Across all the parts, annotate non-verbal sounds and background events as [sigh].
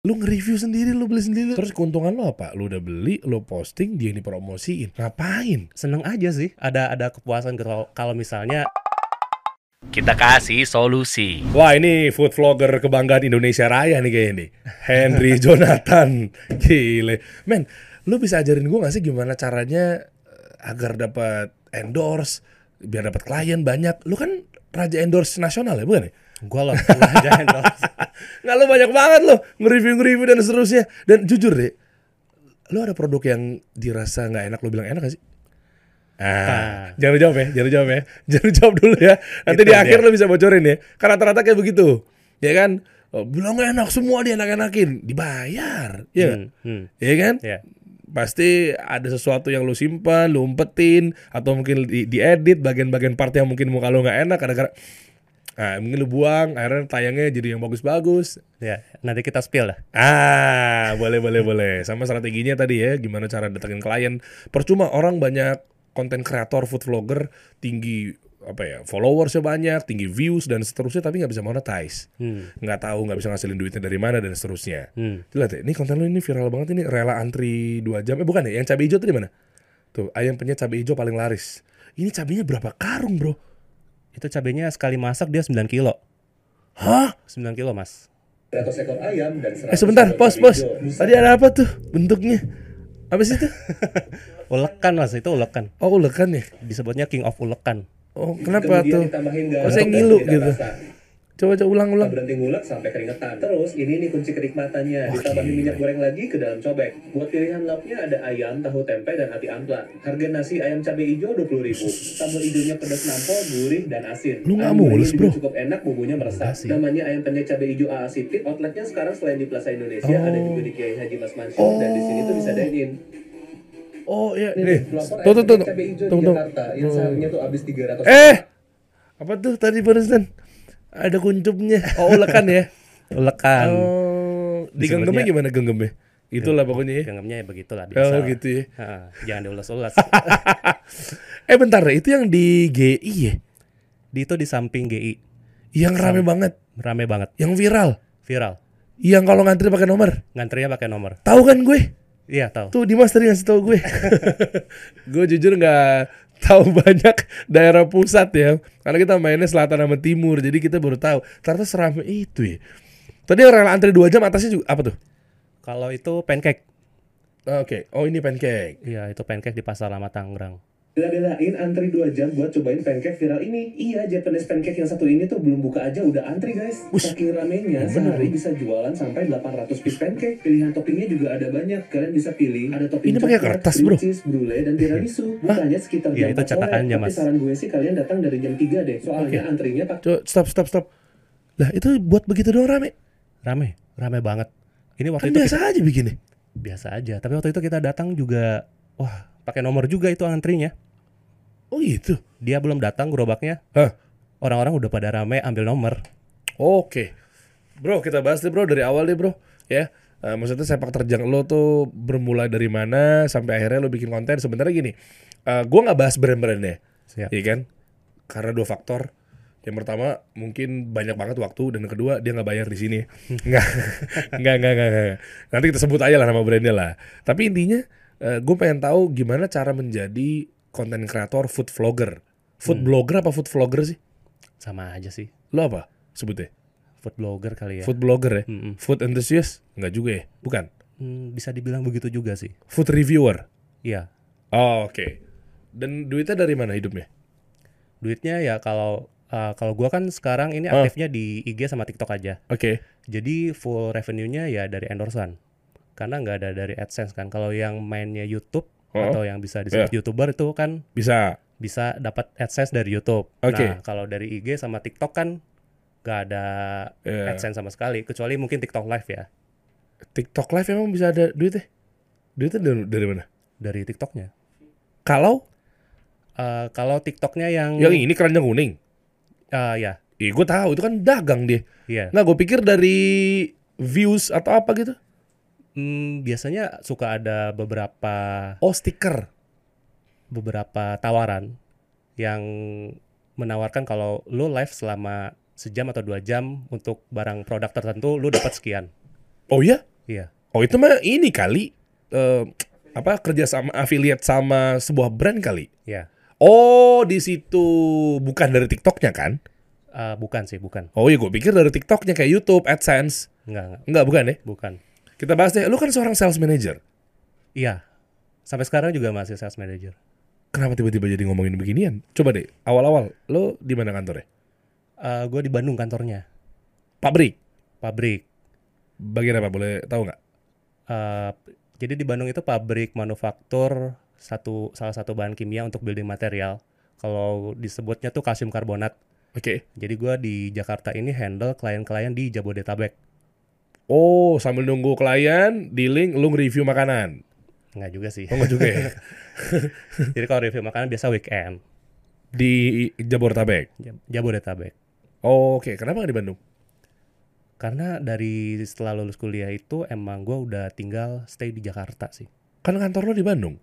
Lu nge-review sendiri, lu beli sendiri. Terus keuntungan lo apa? Lu udah beli, lu posting, dia yang dipromosiin. Ngapain? Seneng aja sih. Ada ada kepuasan kalau misalnya Kita kasih solusi. Wah ini food vlogger kebanggaan Indonesia Raya nih kayaknya nih. Henry [laughs] Jonathan. Gile. Men, lu bisa ajarin gue gak sih gimana caranya eh, agar dapat endorse, biar dapat klien banyak. Lu kan raja endorse nasional ya, bukan ya? Aja [laughs] endorse. Nggak lu banyak banget lo nge-review-nge-review dan seterusnya. Dan jujur deh, lu ada produk yang dirasa nggak enak, lu bilang enak gak sih? Ah, jangan jawab ya, jangan jawab ya, [laughs] jangan jawab dulu ya. Nanti Itu di akhir dia. lu bisa bocorin ya. Karena rata-rata kayak begitu, ya kan? Oh, bilang enak semua dia enak-enakin, dibayar, ya? Hmm, hmm. ya kan? Ya. Pasti ada sesuatu yang lu simpan, lu umpetin, atau mungkin di, diedit bagian-bagian part yang mungkin muka lu nggak enak, kadang-kadang Nah, mungkin lu buang, akhirnya tayangnya jadi yang bagus-bagus. Ya, nanti kita spill lah. Ah, boleh boleh boleh. Sama strateginya tadi ya, gimana cara datengin klien. Percuma orang banyak konten kreator, food vlogger tinggi apa ya followersnya banyak, tinggi views dan seterusnya, tapi nggak bisa monetize, Hmm. nggak tahu nggak bisa ngasilin duitnya dari mana dan seterusnya. Hmm. Lihat ya, ini konten lu ini viral banget ini rela antri 2 jam. Eh bukan ya, yang cabai hijau tadi mana? Tuh, ayam penyet cabai hijau paling laris. Ini cabainya berapa karung, Bro? Itu cabenya sekali masak dia 9 kilo. Hah? 9 kilo, Mas. 100 ekor ayam dan 100 Eh sebentar, pos, pos. Tadi ada apa tuh bentuknya? Apa sih itu? [laughs] Ulekan, Mas. Itu ulekan. Oh, ulekan ya? Disebutnya King of Ulekan. Oh, kenapa Kemudian tuh? Kok saya ngilu gitu? rasa. Coba coba ulang ulang. berhenti ngulek sampai keringetan. Terus ini nih kunci kenikmatannya. Ditambahin minyak goreng lagi ke dalam cobek. Buat pilihan lauknya ada ayam, tahu tempe, dan ati ampla. Harga nasi ayam cabai hijau 20 ribu. Sambal hijaunya pedas nampol, gurih, dan asin. Lu nggak mulus, juga bro. cukup enak, bumbunya meresap. Namanya ayam penyet cabai hijau AA Sipit. Outletnya sekarang selain di Plaza Indonesia, Oh. ada juga di Kiai Haji Mas Mansur. Dan di sini tuh bisa dine-in. Oh iya, Nih, Tuh tuh tuh. cabai hijau Tuh di tuh. Jakarta. Yang seharganya tuh habis 300 Eh, apa tuh tadi barusan? Ada kuncupnya. Oh, ulekan ya. [laughs] Ulekan. Oh, digenggamnya gimana genggamnya? Itulah pokoknya ya. Genggamnya ya begitulah biasa. Oh gitu ya. Jangan diulas-ulas. [laughs] Eh bentar deh, itu yang di GI ya? di itu di samping GI. Yang rame banget, Rame banget. yang viral. Viral. Yang kalau ngantri pakai nomor. Ngantrinya pakai nomor. Tahu kan gue? Iya, tahu. Tuh Dimas tadi ngasih tahu gue. [laughs] gue jujur nggak tahu banyak daerah pusat ya. Karena kita mainnya selatan sama timur, jadi kita baru tahu. Ternyata seramai itu ya. Tadi yang rela antri 2 jam atasnya juga apa tuh? Kalau itu pancake. Oke, oh ini pancake. Iya, itu pancake di Pasar Lama Tangerang. Bela-belain antri 2 jam buat cobain pancake viral ini. Iya, Japanese pancake yang satu ini tuh belum buka aja udah antri guys. Saking ramenya, sehari bisa jualan sampai 800 piece pancake. Pilihan toppingnya juga ada banyak. Kalian bisa pilih ada topping Ini pakai coklat, kertas, bro. cheese, brulee, dan tiramisu. [laughs] Bukanya sekitar Iya, jam itu 4 sore. cetakannya, Tapi Mas. saran gue sih kalian datang dari jam 3 deh. Soalnya antrinya pak Coba stop stop stop. Lah itu buat begitu doang rame. Rame, rame banget. Ini waktu Kan itu biasa aja bikinnya. kita- biasa aja. Tapi waktu itu kita datang juga, wah, pakai nomor juga itu antrinya. Oh gitu. Dia belum datang gerobaknya. Hah. Orang-orang udah pada rame ambil nomor. Oke. Bro, kita bahas deh bro dari awal deh bro. Ya. Eh, maksudnya sepak terjang lo tuh bermula dari mana sampai akhirnya lo bikin konten. Sebenarnya gini, eh gue nggak bahas brand-brandnya, Siap. iya kan? Karena dua faktor. Yang pertama mungkin banyak banget waktu dan yang kedua dia nggak bayar di sini. Nggak, [laughs] nggak, nggak, nggak, nggak. Nanti kita sebut aja lah nama brandnya lah. Tapi intinya gue pengen tahu gimana cara menjadi konten kreator food vlogger. Food blogger apa food vlogger sih? Sama aja sih. Lo apa sebutnya? Food blogger kali ya. Food blogger ya? Mm-mm. Food enthusiast? Enggak juga ya? Bukan. Hmm, bisa dibilang begitu juga sih. Food reviewer? Iya. Oh, oke. Dan duitnya dari mana hidupnya? Duitnya ya kalau uh, kalau gua kan sekarang ini Oh. aktifnya di IG sama TikTok aja. Oke. Jadi full revenue-nya ya dari endorsan. Karena nggak ada dari AdSense kan. Kalau yang mainnya YouTube Oh. atau yang bisa disebut YouTuber itu kan Bisa. bisa dapat AdSense dari YouTube. Oke. Nah, kalau dari IG sama TikTok kan nggak ada Iya. AdSense sama sekali, kecuali mungkin TikTok Live ya TikTok live emang bisa ada duitnya? Duitnya dari, dari mana? dari TikToknya. Kalau Eh, kalau TikToknya yang yang ini keranjang kuning. eh, ya, Ih, gue tahu itu kan dagang dia. iya. Nah, gue pikir dari views atau apa gitu. Hmm, biasanya suka ada beberapa Oh, stiker. beberapa tawaran yang menawarkan kalau lu live selama sejam atau dua jam untuk barang produk tertentu lu dapat sekian. Oh iya? Iya. Oh itu mah ini kali eh, apa kerja sama affiliate sama sebuah brand kali. Iya. Oh di situ bukan dari TikToknya kan? Eh, bukan sih, bukan. Oh iya gue pikir dari TikToknya kayak YouTube, AdSense. Enggak, enggak. Enggak bukan ya? Bukan. Kita bahas deh. Lu kan seorang sales manager. Iya. Sampai sekarang juga masih sales manager. Kenapa tiba-tiba jadi ngomongin beginian? Coba deh, awal-awal lo di mana kantornya? Eh gue di Bandung kantornya. Pabrik. Pabrik. Bagian apa? Boleh tahu nggak? Eh, jadi di Bandung itu pabrik manufaktur satu salah satu bahan kimia untuk building material. Kalau disebutnya tuh kalsium karbonat. Oke. Jadi gua di Jakarta ini handle klien-klien di Jabodetabek. Oh, sambil nunggu klien, dealing, lu nge-review makanan. Enggak juga sih. Oh, nggak juga ya? [laughs] Jadi kalau review makanan biasa weekend. di Jabodetabek. Jab- Jabodetabek. Oh, Oke, kenapa nggak di Bandung? Karena dari setelah lulus kuliah itu emang gua udah tinggal stay di Jakarta sih. Kan kantor lo di Bandung.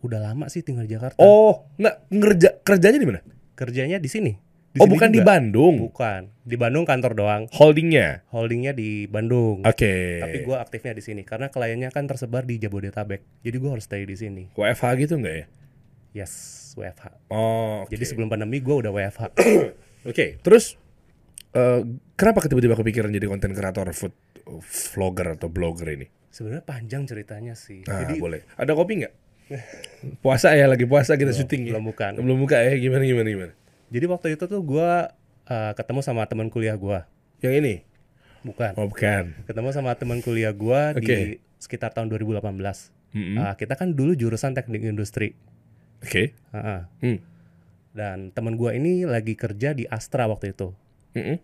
Udah lama sih tinggal di Jakarta. Oh, nggak ngerja kerjanya di mana? Kerjanya di sini. Oh, sini bukan di juga. Bandung. Bukan. Di Bandung kantor doang. Holdingnya. Holdingnya di Bandung. Oke. Tapi gua aktifnya di sini karena kliennya kan tersebar di Jabodetabek. Jadi gua harus stay di sini. WFH gitu nggak ya? Yes, WFH. Oh, oke. Jadi sebelum pandemi gua udah WFH. [clears throat] Oke, terus eh, kenapa tiba-tiba kepikiran jadi konten kreator food vlogger atau blogger ini? Sebenarnya panjang ceritanya sih. Nah, Jadi boleh. Ada kopi nggak? puasa ya, lagi puasa kita syuting ya. belum bukan. Belum buka ya, gimana gimana gimana? Jadi waktu itu tuh gua uh, ketemu sama teman kuliah gua. Yang ini? Bukan. Oh, bukan. Ketemu sama teman kuliah gua Oke. di sekitar tahun 2018. Mm-mm. Uh, kita kan dulu jurusan teknik industri. Oke. Uh-uh. Hmm. Dan teman gua ini lagi kerja di Astra waktu itu. Mm-mm.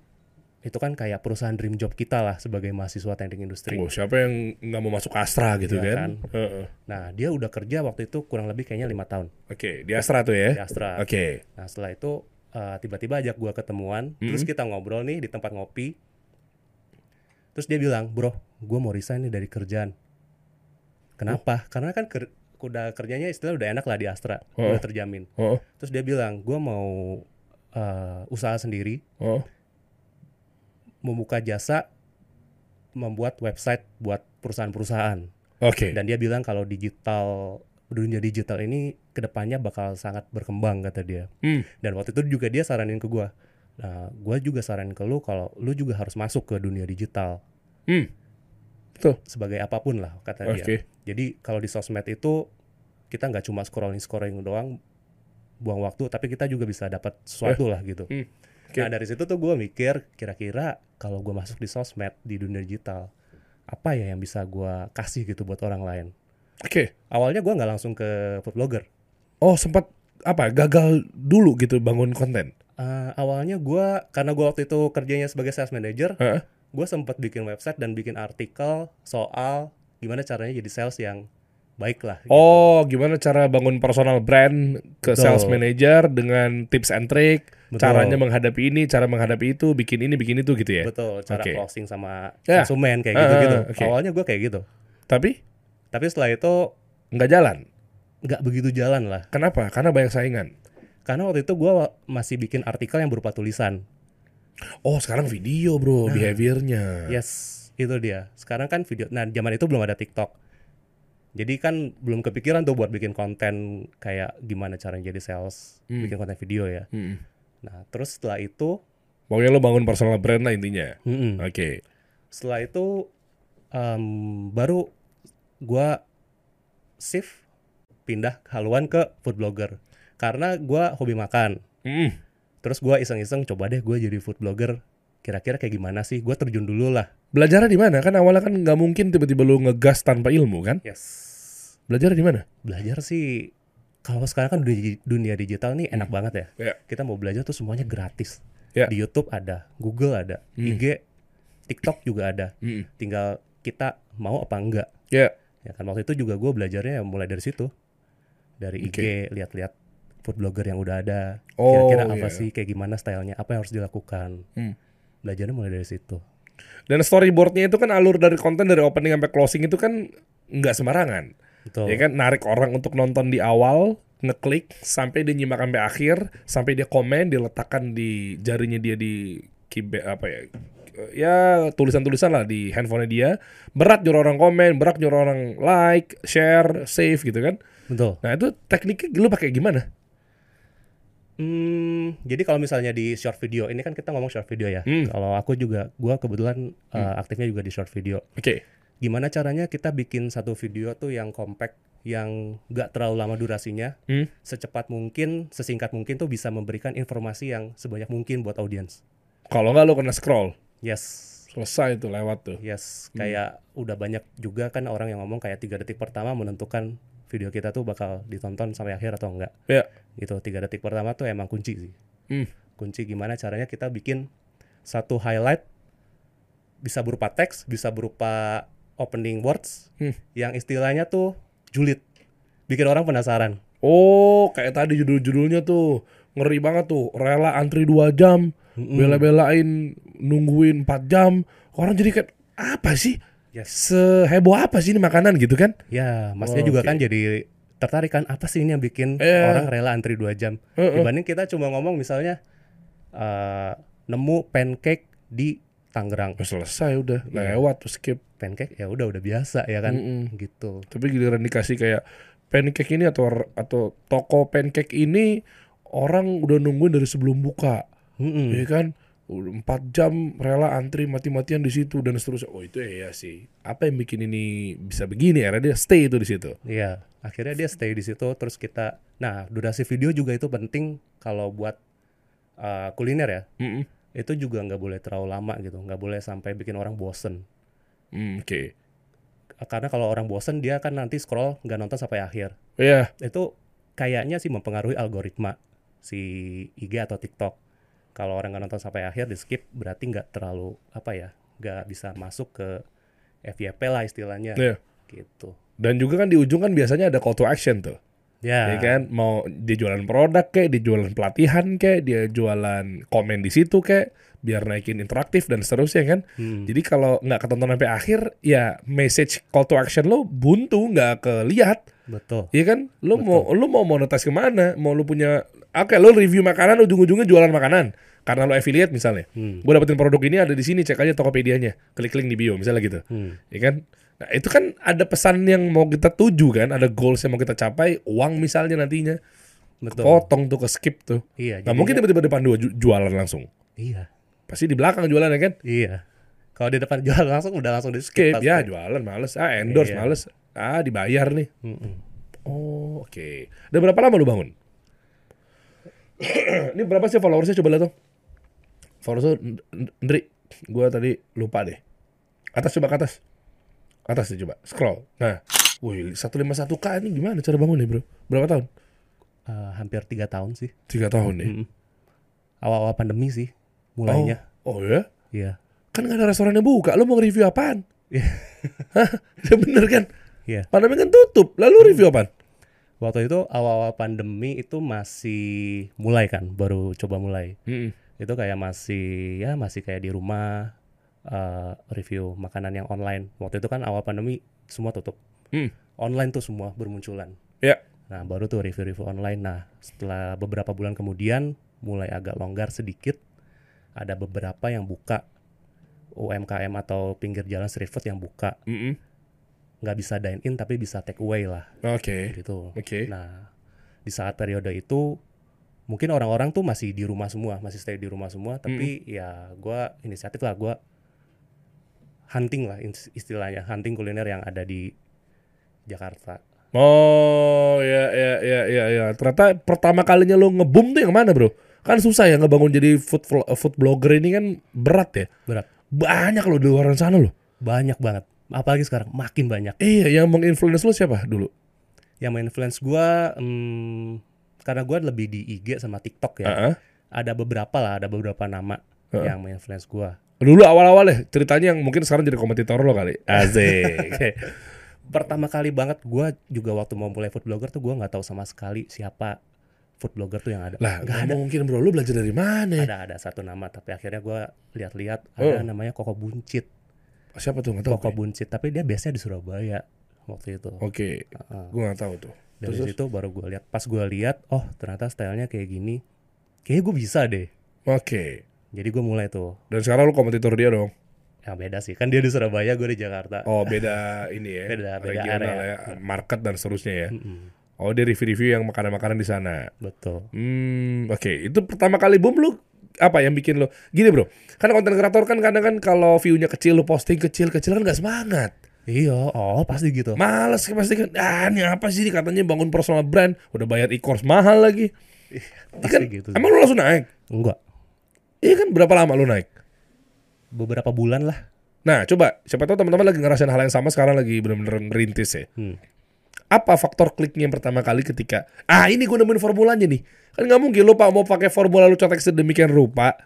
Itu kan kayak perusahaan dream job kita lah sebagai mahasiswa teknik industri. Oh, siapa yang nggak mau masuk Astra gitu Iya kan? Heeh. Nah, dia udah kerja waktu itu kurang lebih kayaknya lima tahun Oke, di Astra tuh di ya? Astra. Oke. Nah, setelah itu uh, tiba-tiba ajak gua ketemuan, terus kita ngobrol nih di tempat ngopi. Terus dia bilang, "Bro, gua mau resign nih dari kerjaan." Kenapa? Karena kan ker- udah kerjanya istilah udah enak lah di Astra, Oh. udah terjamin. Oh, Terus dia bilang, "Gua mau uh, usaha sendiri, oh. membuka jasa membuat website buat perusahaan-perusahaan." Oke. Dan dia bilang kalau digital dunia digital ini ke depannya bakal sangat berkembang kata dia. Hmm. Dan waktu itu juga dia saranin ke gua. Nah, gua juga saranin ke lu kalau lu juga harus masuk ke dunia digital Hmm. Tuh. sebagai apa pun lah kata dia. Oke. Jadi kalau di sosmed itu kita nggak cuma scrolling scrolling doang buang waktu, tapi kita juga bisa dapat sesuatu lah gitu. Hmm. Oke. Nah dari situ tuh gua mikir kira-kira kalau gua masuk di sosmed di dunia digital apa ya yang bisa gua kasih gitu buat orang lain. Oke. Awalnya gua nggak langsung ke food blogger. Oh, sempat apa? Gagal dulu gitu bangun konten. Eh, awalnya gua karena gua waktu itu kerjanya sebagai sales manager, Heeh. gue sempat bikin website dan bikin artikel soal gimana caranya jadi sales yang baik lah. gitu. Oh, gimana cara bangun personal brand ke Betul. sales manager dengan tips and trick, Betul. caranya menghadapi ini, cara menghadapi itu, bikin ini, bikin itu gitu ya. Betul, cara Oke. closing sama Ya. konsumen kayak gitu-gitu. ah, oke. Awalnya gue kayak gitu. Tapi Tapi setelah itu nggak jalan. nggak begitu jalan lah. Kenapa? Karena banyak saingan. Karena waktu itu gue masih bikin artikel yang berupa tulisan. Oh, sekarang video, Bro, Nah. behaviornya. Yes, itu dia. Sekarang kan video. Nah, zaman itu belum ada TikTok. Jadi kan belum kepikiran tuh buat bikin konten kayak gimana caranya jadi sales, Hmm. bikin konten video ya. Hmm. Nah, terus setelah itu, Pokoknya lo bangun personal brand lah intinya. mm-mm. Oke. setelah itu em, baru gua shift pindah haluan ke food blogger karena gua hobi makan. Mm. Terus gua iseng-iseng coba deh gua jadi food blogger. Kira-kira kayak gimana sih? Gua terjun dulu lah. Belajarnya di mana? Kan awalnya kan nggak mungkin tiba-tiba lo ngegas tanpa ilmu kan? Yes. Belajar di mana? Belajar sih kalau sekarang kan dunia, dunia digital nih enak banget ya. Ya. Kita mau belajar tuh semuanya gratis. Ya. Di YouTube ada, Google ada, Hmm. IG, TikTok juga ada. Mm. Tinggal kita mau apa enggak. Ya. Ya kan waktu itu juga gue belajarnya mulai dari situ. Dari IG lihat-lihat food blogger yang udah ada. Oh, Kira-kira apa iya. sih kayak gimana stylenya, apa yang harus dilakukan. Hmm. Belajarnya mulai dari situ. Dan storyboardnya itu kan alur dari konten dari opening sampai closing itu kan nggak sembarangan. Betul. Ya kan narik orang untuk nonton di awal, ngeklik sampai dia nyimak sampai akhir, sampai dia komen, diletakkan di jarinya dia di keyba- apa ya ya tulisan-tulisan lah di handphonenya dia. Berat nyuruh orang komen, berat nyuruh orang like, share, save gitu kan. Betul. Nah itu tekniknya lu pakai gimana? Hmm, jadi kalau misalnya di short video, ini kan kita ngomong short video ya. Hmm. Kalau aku juga, gua kebetulan uh, aktifnya juga di short video. Oke. Gimana caranya kita bikin satu video tuh yang compact, yang gak terlalu lama durasinya, Hmm. secepat mungkin, sesingkat mungkin tuh bisa memberikan informasi yang sebanyak mungkin buat audiens. Kalau nggak lu kena scroll, Yes, selesai tuh lewat tuh. yes. Kayak udah banyak juga kan orang yang ngomong kayak tiga detik pertama menentukan video kita tuh bakal ditonton sampai akhir atau enggak. Ya. Gitu, tiga detik pertama tuh emang kunci sih. Hmm. kunci gimana caranya kita bikin satu highlight bisa berupa teks, bisa berupa opening words Hmm. yang istilahnya tuh julid. Bikin orang penasaran. Oh, kayak tadi judul-judulnya tuh ngeri banget tuh. Rela antri 2 jam, Mm-mm. bela-belain nungguin 4 jam. Orang jadi kayak apa sih? Yes. Seheboh apa sih ini makanan gitu kan? Ya, maksudnya Oh, juga oke. kan jadi tertarik kan apa sih ini yang bikin Iya. orang rela antri dua jam Heeh. dibanding kita cuma ngomong misalnya eh, nemu pancake di Tangerang selesai udah, Iya. lewat skip. pancake ya udah udah biasa ya kan Mm-mm. gitu Tapi giliran dikasih kayak pancake ini atau atau toko pancake ini orang udah nungguin dari sebelum buka. Mm-mm. ya kan empat jam rela antri mati-matian di situ dan seterusnya oh itu ya sih apa yang bikin ini bisa begini ya dia stay itu di situ Iya, akhirnya dia stay di situ terus kita nah durasi video juga itu penting kalau buat uh, kuliner ya. Mm-mm. Itu juga nggak boleh terlalu lama gitu, nggak boleh sampai bikin orang bosen. Mm, oke Karena kalau orang bosen dia kan nanti scroll nggak nonton sampai akhir. ya Itu kayaknya sih mempengaruhi algoritma si IG atau TikTok. Kalau orang nggak nonton sampai akhir di skip berarti nggak terlalu apa ya, nggak bisa masuk ke FYP lah istilahnya. Iya. Gitu. dan juga kan di ujung kan biasanya ada call to action tuh Ya. ya kan mau dia jualan produk kayak dia jualan pelatihan kayak dia jualan komen di situ kayak biar naikin interaktif dan seterusnya kan Hmm. jadi kalau nggak ketonton sampai akhir ya message call to action lo buntu nggak kelihat Betul. Iya kan? Lu mau lu mau monetize ke mana? Mau lu punya Oke, lu review makanan ujung-ujungnya jualan makanan. Karena lu affiliate misalnya. Hmm. Gue dapetin produk ini ada di sini, cek aja Tokopedia-nya. Klik link di bio misalnya gitu. Hmm. Ya kan? Nah, itu kan ada pesan yang mau kita tuju kan, ada goals yang mau kita capai, uang misalnya nantinya. Betul. Potong tuh ke skip tuh. Iya. Nggak mungkin tiba-tiba depan dua ju- jualan langsung. Iya. Pasti di belakang jualan ya kan? Iya. Kalau di depan [laughs] jual langsung udah langsung di Skip, skip. ya jualan males. Ah, endorse Iya. males. Ah, dibayar nih. Mm-mm. Oh, oke. Udah berapa lama lu bangun? Ini berapa sih followersnya coba lihat dong. Followersnya Ndri, gua tadi lupa deh. Atas coba ke atas. Atas deh coba, scroll. Nah, wih 151k ini gimana cara bangun nih bro? Berapa tahun? Eh, hampir tiga tahun sih. Tiga tahun nih. Mm-mm. Awal-awal pandemi sih mulainya. Oh, oh ya? Iya. Kan gak ada restoran yang buka, lu mau review apaan? Iya. Ya [laughs] bener kan? Iya. Pandemi kan tutup, lalu review apaan? Waktu itu awal-awal pandemi itu masih mulai kan, baru coba mulai. Mm-mm. Itu kayak masih ya masih kayak di rumah eh, review makanan yang online. Waktu itu kan awal pandemi semua tutup. Hmm. Online tuh semua bermunculan. Ya. Nah, baru tuh review-review online. Nah, setelah beberapa bulan kemudian mulai agak longgar sedikit. Ada beberapa yang buka UMKM atau pinggir jalan street food yang buka. Mm-mm. Nggak bisa dine in tapi bisa take away lah Oke. gitu. Oke. Nah, di saat periode itu mungkin orang-orang tuh masih di rumah semua, masih stay di rumah semua, tapi ya gua inisiatif lah gua hunting lah is- istilahnya, hunting kuliner yang ada di Jakarta. Oh ya ya ya ya ya. Ternyata pertama kalinya lo ngebum tuh yang mana bro? Kan susah ya ngebangun jadi food food blogger ini kan berat ya. Berat. Banyak loh di luar sana loh. Banyak banget. Apalagi sekarang makin banyak. Iya, yang menginfluence lo siapa dulu? Yang menginfluence gua hmm, karena gua lebih di IG sama TikTok ya. Heeh. Ada beberapa lah, ada beberapa nama Heeh. yang menginfluence gua. Dulu awal-awal ya ceritanya yang mungkin sekarang jadi kompetitor lo kali. Asik. [laughs] Pertama kali banget gua juga waktu mau mulai food blogger tuh gua nggak tahu sama sekali siapa food blogger tuh yang ada. lah, nggak ada. mungkin bro. Lo belajar dari mana? Ada ada satu nama tapi akhirnya gua lihat-lihat ada Oh. namanya Koko Buncit. Siapa tuh nggak tahu. Koko gue. Buncit tapi dia biasanya di Surabaya waktu itu. Oke, Heeh. gue nggak tahu tuh. Dari Terus, situ baru gua lihat. Pas gua lihat, oh ternyata stylenya kayak gini. Kayaknya gue bisa deh. Oke. Jadi gue mulai tuh. Dan sekarang lu kompetitor dia dong. Ya beda sih. Kan dia di Surabaya, gue di Jakarta. Oh beda ini ya, [laughs] Beda- beda regional area. ya, market dan seterusnya ya. Mm-mm. Oh dia review-review yang makanan-makanan di sana. Betul. Hmm, oke. Itu pertama kali boom lu apa yang bikin lo gini bro? Kan konten kreator kan kadang kan kalau view-nya kecil lu posting kecil kecil kan nggak semangat. Iya, oh pasti gitu. Males pasti kan. Ah ini apa sih ini katanya bangun personal brand, udah bayar e-course mahal lagi. Ini Pasti kan, gitu. Emang lu langsung naik? Enggak. Iya kan berapa lama lu naik? Beberapa bulan lah. Nah coba siapa tahu teman-teman lagi ngerasain hal yang sama sekarang lagi bener-bener ngerintis ya. Hmm. Apa faktor kliknya yang pertama kali ketika ah ini gue nemuin formulanya nih. Kan nggak mungkin lu pak mau pakai formula lu cetek sedemikian rupa.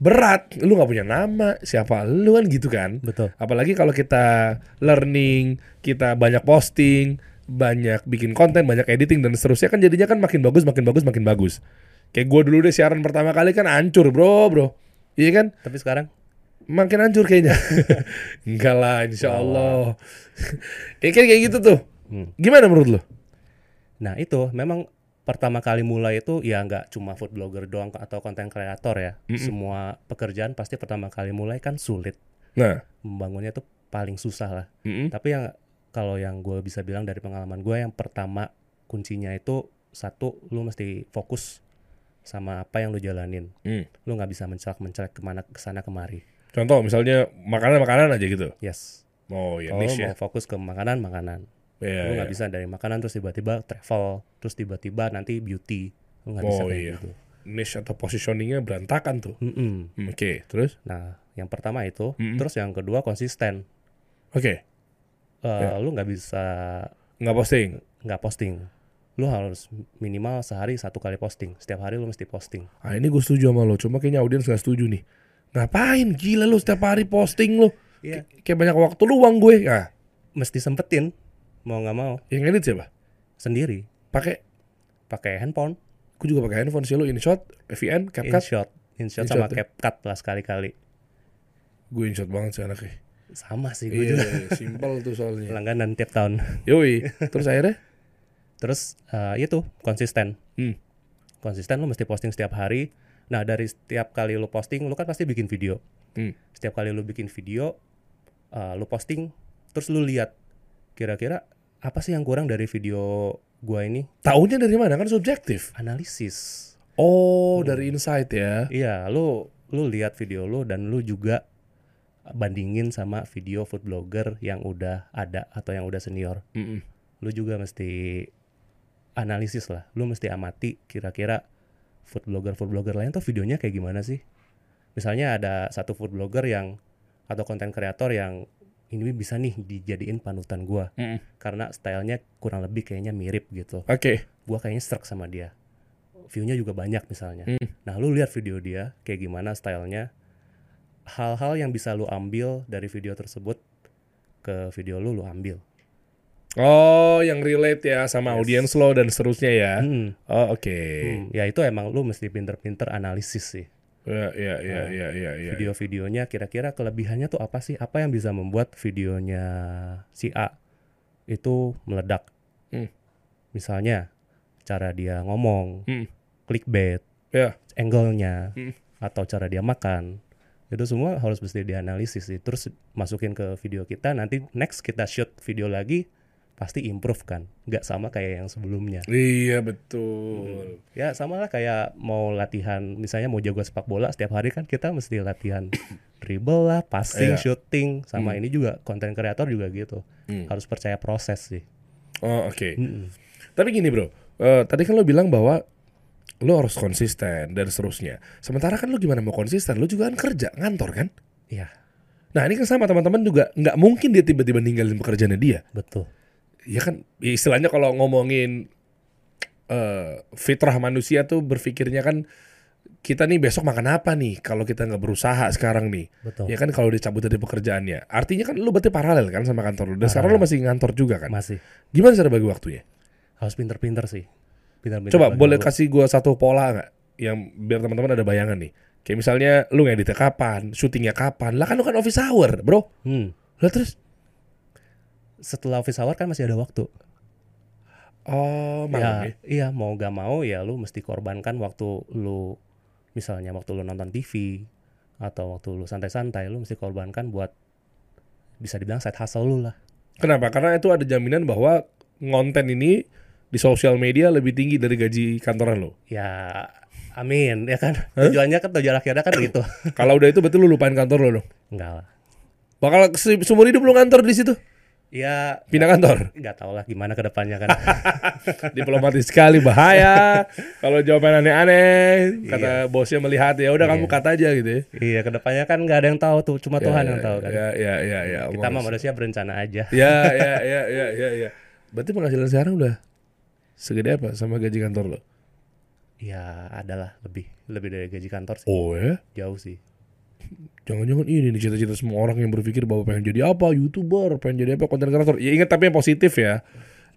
Berat lu nggak punya nama siapa lu kan gitu kan. Betul. apalagi kalau kita learning kita banyak posting banyak bikin konten banyak editing dan seterusnya kan jadinya kan makin bagus makin bagus makin bagus. Kayak gue dulu deh siaran pertama kali kan hancur bro bro. Iya kan? Tapi sekarang? Makin hancur kayaknya. [laughs] Enggak lah insya Allah. [laughs] Ya kan kayak gitu tuh Hmm. gimana menurut lo Nah itu memang pertama kali mulai itu ya nggak cuma food blogger doang atau konten kreator ya. Semua pekerjaan pasti pertama kali mulai kan sulit. nah Membangunnya tuh paling susah lah. mm-mm. Tapi yang kalau yang gue bisa bilang dari pengalaman gue yang pertama kuncinya itu satu lu mesti fokus sama apa yang lu jalanin. Hmm. Lu nggak bisa mencelak-mencelak ke mana ke sana kemari. contoh misalnya makanan-makanan aja gitu Yes. oh ya Kalau lu ya mau fokus ke makanan Iya, lu nggak bisa dari makanan terus tiba-tiba travel, terus tiba-tiba nanti beauty. Lu nggak bisa Oh, kayak iya. gitu. niche atau positioningnya berantakan tuh Mm-mm. Hmm, oke terus Nah, yang pertama itu, Mm-mm. terus yang kedua konsisten. oke Eh, Ya. Lu nggak bisa nggak posting nggak posting. Lu harus minimal sehari satu kali posting. Setiap hari lu mesti posting. ah ini gue setuju sama lo cuma kayaknya audiens nggak setuju nih ngapain gila lu setiap hari posting lu Iya. kayak banyak waktu luang gue ah Mesti sempetin, mau nggak mau, yang edit siapa sendiri. pakai Pakai handphone, gue juga pakai handphone sih lo InShot VN CapCut InShot, InShot sama ya? CapCut lah sekali-kali. gue InShot banget sih anaknya Sama sih gue iya juga. simpel tuh soalnya Langganan tiap tahun. yoi terus akhirnya Terus eh, itu konsisten. Hmm. Konsisten lu mesti posting setiap hari. Nah, dari setiap kali lu posting, lu kan pasti bikin video. Hmm. Setiap kali lu bikin video, eh, lu posting, terus lu lihat kira-kira apa sih yang kurang dari video gua ini? Taunya dari mana kan subjektif. Analisis. Oh, dari insight ya. Iya, lu lu lihat video lu dan lu juga bandingin sama video food blogger yang udah ada atau yang udah senior. Mm-mm. Lu juga mesti analisis lah. Lu mesti amati kira-kira food blogger food blogger lain tuh videonya kayak gimana sih? Misalnya ada satu food blogger yang atau konten kreator yang ini bisa nih dijadiin panutan gua Mm-mm. karena stylenya kurang lebih kayaknya mirip gitu. Oke. Gua kayaknya struck sama dia. View-nya juga banyak misalnya. Hmm. Nah, lu lihat video dia kayak gimana stylenya. Hal-hal yang bisa lu ambil dari video tersebut ke video lu lu ambil. Oh, yang relate ya sama Yes. audiens lo dan seterusnya ya. Hmm. Oh, oke. Hmm, ya itu emang lu mesti pinter-pinter analisis sih. Ya, ya, ya, Nah, ya, ya, ya. Video-videonya kira-kira kelebihannya tuh apa sih? Apa yang bisa membuat videonya si A itu meledak? Hmm. Misalnya cara dia ngomong, Hmm. clickbait, Ya. angle-nya, Hmm. atau cara dia makan. Itu semua harus mesti dianalisis sih. Terus masukin ke video kita, nanti next kita shoot video lagi pasti improve kan. Nggak sama kayak yang sebelumnya. Iya, betul. Ya sama lah kayak mau latihan misalnya mau jago sepak bola setiap hari kan kita mesti latihan [coughs] dribble lah, passing, Iya. shooting sama ini juga konten kreator juga gitu. Hmm. Harus percaya proses sih. Oh, oke. Mm-mm. Tapi gini, Bro. Eh, tadi kan lo bilang bahwa lo harus konsisten dan seterusnya. Sementara kan lo gimana mau konsisten? Lo juga kan kerja, ngantor kan? Iya, Nah, ini kan sama teman-teman juga nggak mungkin dia tiba-tiba ninggalin pekerjaannya dia. betul. Ya kan istilahnya kalau ngomongin eh, fitrah manusia tuh berpikirnya kan kita nih besok makan apa nih kalau kita nggak berusaha sekarang nih? Betul. ya kan kalau dicabut dari pekerjaannya. Artinya kan lu berarti paralel kan sama kantor lu. Dan sekarang lu masih ngantor juga kan? Masih. Gimana cara bagi waktunya? Harus pinter-pinter sih. Pinter-pinter coba boleh waktu. kasih gua satu pola nggak? Yang biar teman-teman ada bayangan nih. Kayak misalnya lu ngeditnya kapan? Syutingnya kapan? Lah kan lu kan office hour bro. Hmm. lah terus Setelah office hour kan masih ada waktu. oh malam ya, ya, iya mau gak mau ya lu mesti korbankan waktu lu misalnya waktu lu nonton TV atau waktu lu santai-santai lu mesti korbankan buat bisa dibilang side hustle lu lah. Kenapa? Karena itu ada jaminan bahwa konten ini di sosial media lebih tinggi dari gaji kantoran lo. Ya amin ya kan. Tujuannya kan tujuan akhirnya kan gitu. [laughs] Kalau udah itu berarti lu lupain kantor lo dong. Enggak lah. Bakal se- seumur hidup lu ngantor di situ. Ya Pindah kantor. nggak tahu lah gimana ke depannya kan. [laughs] Diplomatis sekali bahaya. Kalau jawaban aneh-aneh, kata bosnya melihat ya udah kamu Iya. cut aja gitu ya. iya ke depannya kan nggak ada yang tahu tuh, cuma Tuhan yang tahu kan. Ya ya ya ya. Kita mah manusia berencana aja. Ya [laughs] ya ya ya ya ya. Berarti penghasilan sekarang udah segede apa sama gaji kantor lo? Ya adalah lebih lebih dari gaji kantor sih. Oh ya. Jauh sih. Jangan-jangan ini nih cita-cita semua orang yang berpikir bahwa pengen jadi apa, youtuber, pengen jadi apa, konten kreator. Ya ingat tapi yang positif ya.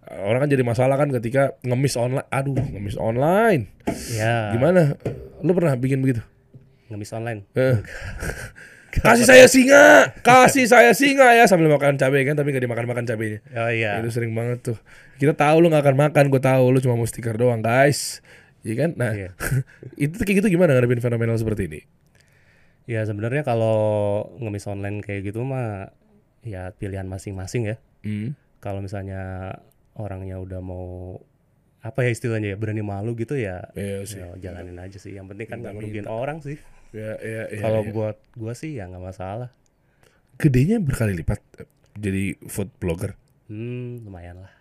Orang kan jadi masalah kan ketika ngemis online. Aduh, ngemis online. Ya. Gimana? Lu pernah bikin begitu? Ngemis online. Eh. kasih saya singa, kasih saya singa ya sambil makan cabai kan, tapi gak dimakan-makan cabainya. Oh iya. Itu sering banget tuh. Kita tahu lu gak akan makan, gue tahu lu cuma mau stiker doang, guys. Iya kan? Nah, Iya. [laughs] itu kayak gitu gimana ngadepin fenomenal seperti ini? Ya sebenarnya kalau ngemis online kayak gitu mah ya pilihan masing-masing ya. Hmm. Kalau misalnya orangnya udah mau apa ya istilahnya ya berani malu gitu ya, Iya sih. ya jalanin aja sih. Yang penting kan nggak ngerugiin orang sih. Ya, ya, ya, kalau ya. buat gua sih ya nggak masalah. gedenya berkali lipat eh, jadi food blogger. Hmm lumayan lah.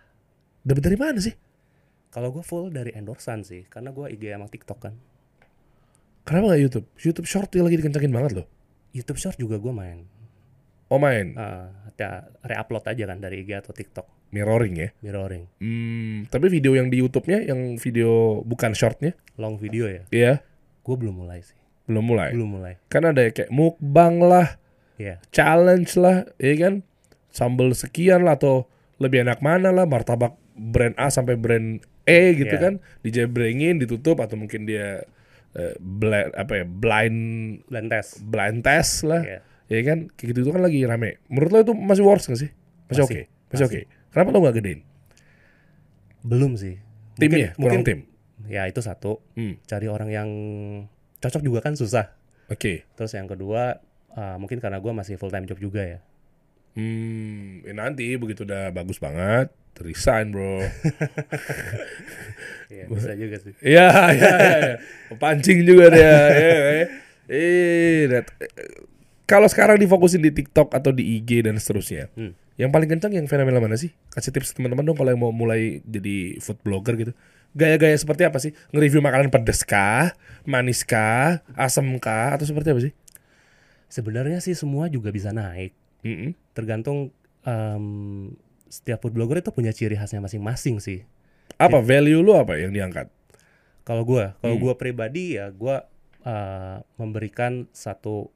Dapat dari mana sih? Kalau gua full dari endorsan sih, karena gua IG sama TikTok kan. Kenapa nggak YouTube? YouTube Short lagi dikencangin banget loh. YouTube Short juga gua main. Oh main, Ah, ya re-upload aja kan dari IG atau TikTok, mirroring ya. mirroring, Hmm, tapi video yang di YouTube-nya, yang video bukan shortnya, long video ya. iya Gua belum mulai sih, belum mulai. belum mulai. Kan ada kayak mukbang lah, Ya, challenge lah, ya kan? Sambal sekian lah atau lebih enak mana lah, martabak brand A sampai brand E gitu Iya. kan, dijebrengin, ditutup atau mungkin dia eh, blind apa ya blind blind test. blind test lah, Iya. ya kan? Kayak gitu itu kan lagi rame. Menurut lo itu masih works gak sih? Masih oke, Masih, oke. Kenapa lo nggak gedein? Belum sih. Timnya, kurang Mungkin- tim. Ya itu satu. Hmm, Cari orang yang cocok juga kan susah. oke. Terus yang kedua, ah, mungkin karena gua masih full time job juga ya. Hmm, ya nanti begitu udah bagus banget, resign bro. [laughs] Iya bisa juga sih. Iya, iya, iya. Pancing juga dia. ya, ya. Eh, kalau sekarang difokusin di TikTok atau di IG dan seterusnya, Hmm. yang paling kencang yang fenomena mana sih? Kasih tips teman-teman dong kalau yang mau mulai jadi food blogger gitu. Gaya-gaya seperti apa sih? Nge-review makanan pedes kah, manis kah, asam kah, atau seperti apa sih? Sebenarnya sih semua juga bisa naik. Mm-mm. Tergantung em, setiap food blogger itu punya ciri khasnya masing-masing sih. Apa value lu apa yang diangkat? Kalau gua, kalau Hmm. gua pribadi ya gua eh, memberikan satu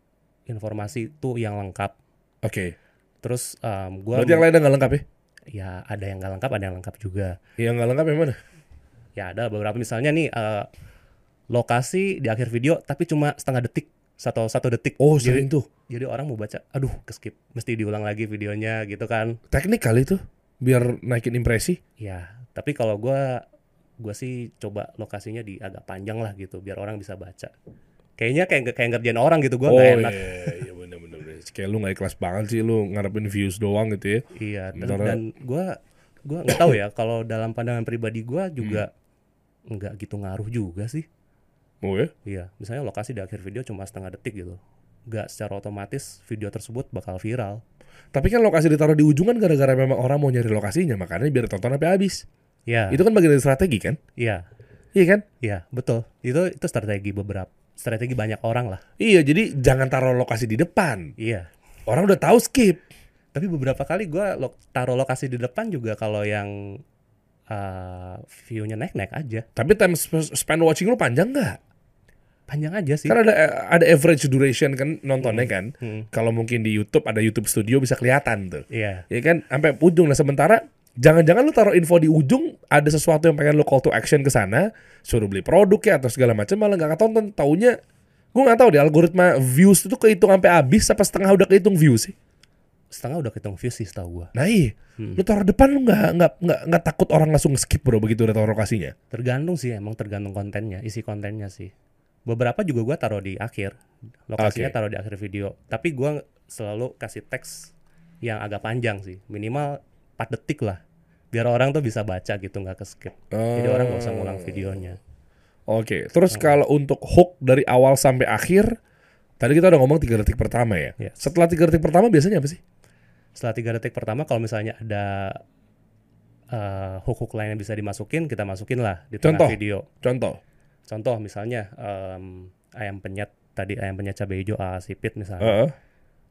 informasi tuh yang lengkap. Oke. Terus em, gua Berarti yang lainnya nggak lengkap ya? ya ada yang nggak lengkap, ada yang lengkap juga. Yang nggak lengkap yang mana? Ya ada beberapa misalnya nih eh, lokasi di akhir video tapi cuma setengah detik satu satu detik. Oh, jadi, sering tuh. jadi orang mau baca, aduh keskip, mesti diulang lagi videonya gitu kan. Teknik kali tuh, biar naikin impresi. Ya, tapi kalau gua gua sih coba lokasinya di agak panjang lah gitu biar orang bisa baca. Kayaknya kayak kayak ngerjain orang gitu gua oh nggak iya, enak. iya bener-bener. Kayak lu gak ikhlas banget sih lu ngarepin views doang gitu ya. Iya, dan, dan gua gua nggak tahu ya kalau dalam pandangan pribadi gua juga Hmm. nggak gitu ngaruh juga sih. Oh ya? Iya, misalnya lokasi di akhir video cuma setengah detik gitu. Nggak secara otomatis video tersebut bakal viral. Tapi kan lokasi ditaruh di ujung kan gara-gara memang orang mau nyari lokasinya, makanya biar tonton sampai habis. Iya, Itu kan bagian dari strategi kan? iya, Iya kan? iya, betul. Itu itu strategi beberapa strategi banyak orang lah. Iya, jadi jangan taruh lokasi di depan. Iya. Orang udah tahu skip. Tapi beberapa kali gua lo taruh lokasi di depan juga kalau yang uh, view-nya naik-naik aja. Tapi time sp- spend watching lu panjang nggak? Panjang aja sih. Kan ada ada average duration kan nontonnya kan. Hmm. Kalau mungkin di YouTube ada YouTube Studio bisa kelihatan tuh. Iya. Ya kan sampai ujung nah sementara jangan-jangan lu taruh info di ujung ada sesuatu yang pengen lu call to action ke sana, suruh beli produk ya atau segala macam malah nggak ketonton. Taunya gue nggak tahu deh algoritma views itu kehitung sampai habis apa setengah udah kehitung views sih. Setengah udah kehitung view sih setahu gua. Nah iya, lu taruh depan lu nggak nggak nggak nggak takut orang langsung skip bro begitu udah taruh lokasinya. Tergantung sih emang tergantung kontennya, isi kontennya sih. Beberapa juga gua taruh di akhir lokasinya Oke. taruh di akhir video tapi gua selalu kasih teks yang agak panjang sih minimal 4 detik lah biar orang tuh bisa baca gitu nggak ke skip jadi orang nggak usah ngulang videonya Oke, terus kalau untuk hook dari awal sampai akhir, tadi kita udah ngomong tiga detik pertama ya. Yes. Setelah tiga detik pertama biasanya apa sih? setelah tiga detik pertama kalau misalnya ada eh, hook-hook lain yang bisa dimasukin kita masukin lah di tengah Contoh. video Contoh. Contoh misalnya em, ayam penyet tadi ayam penyet cabai hijau ala sipit misalnya Heeh.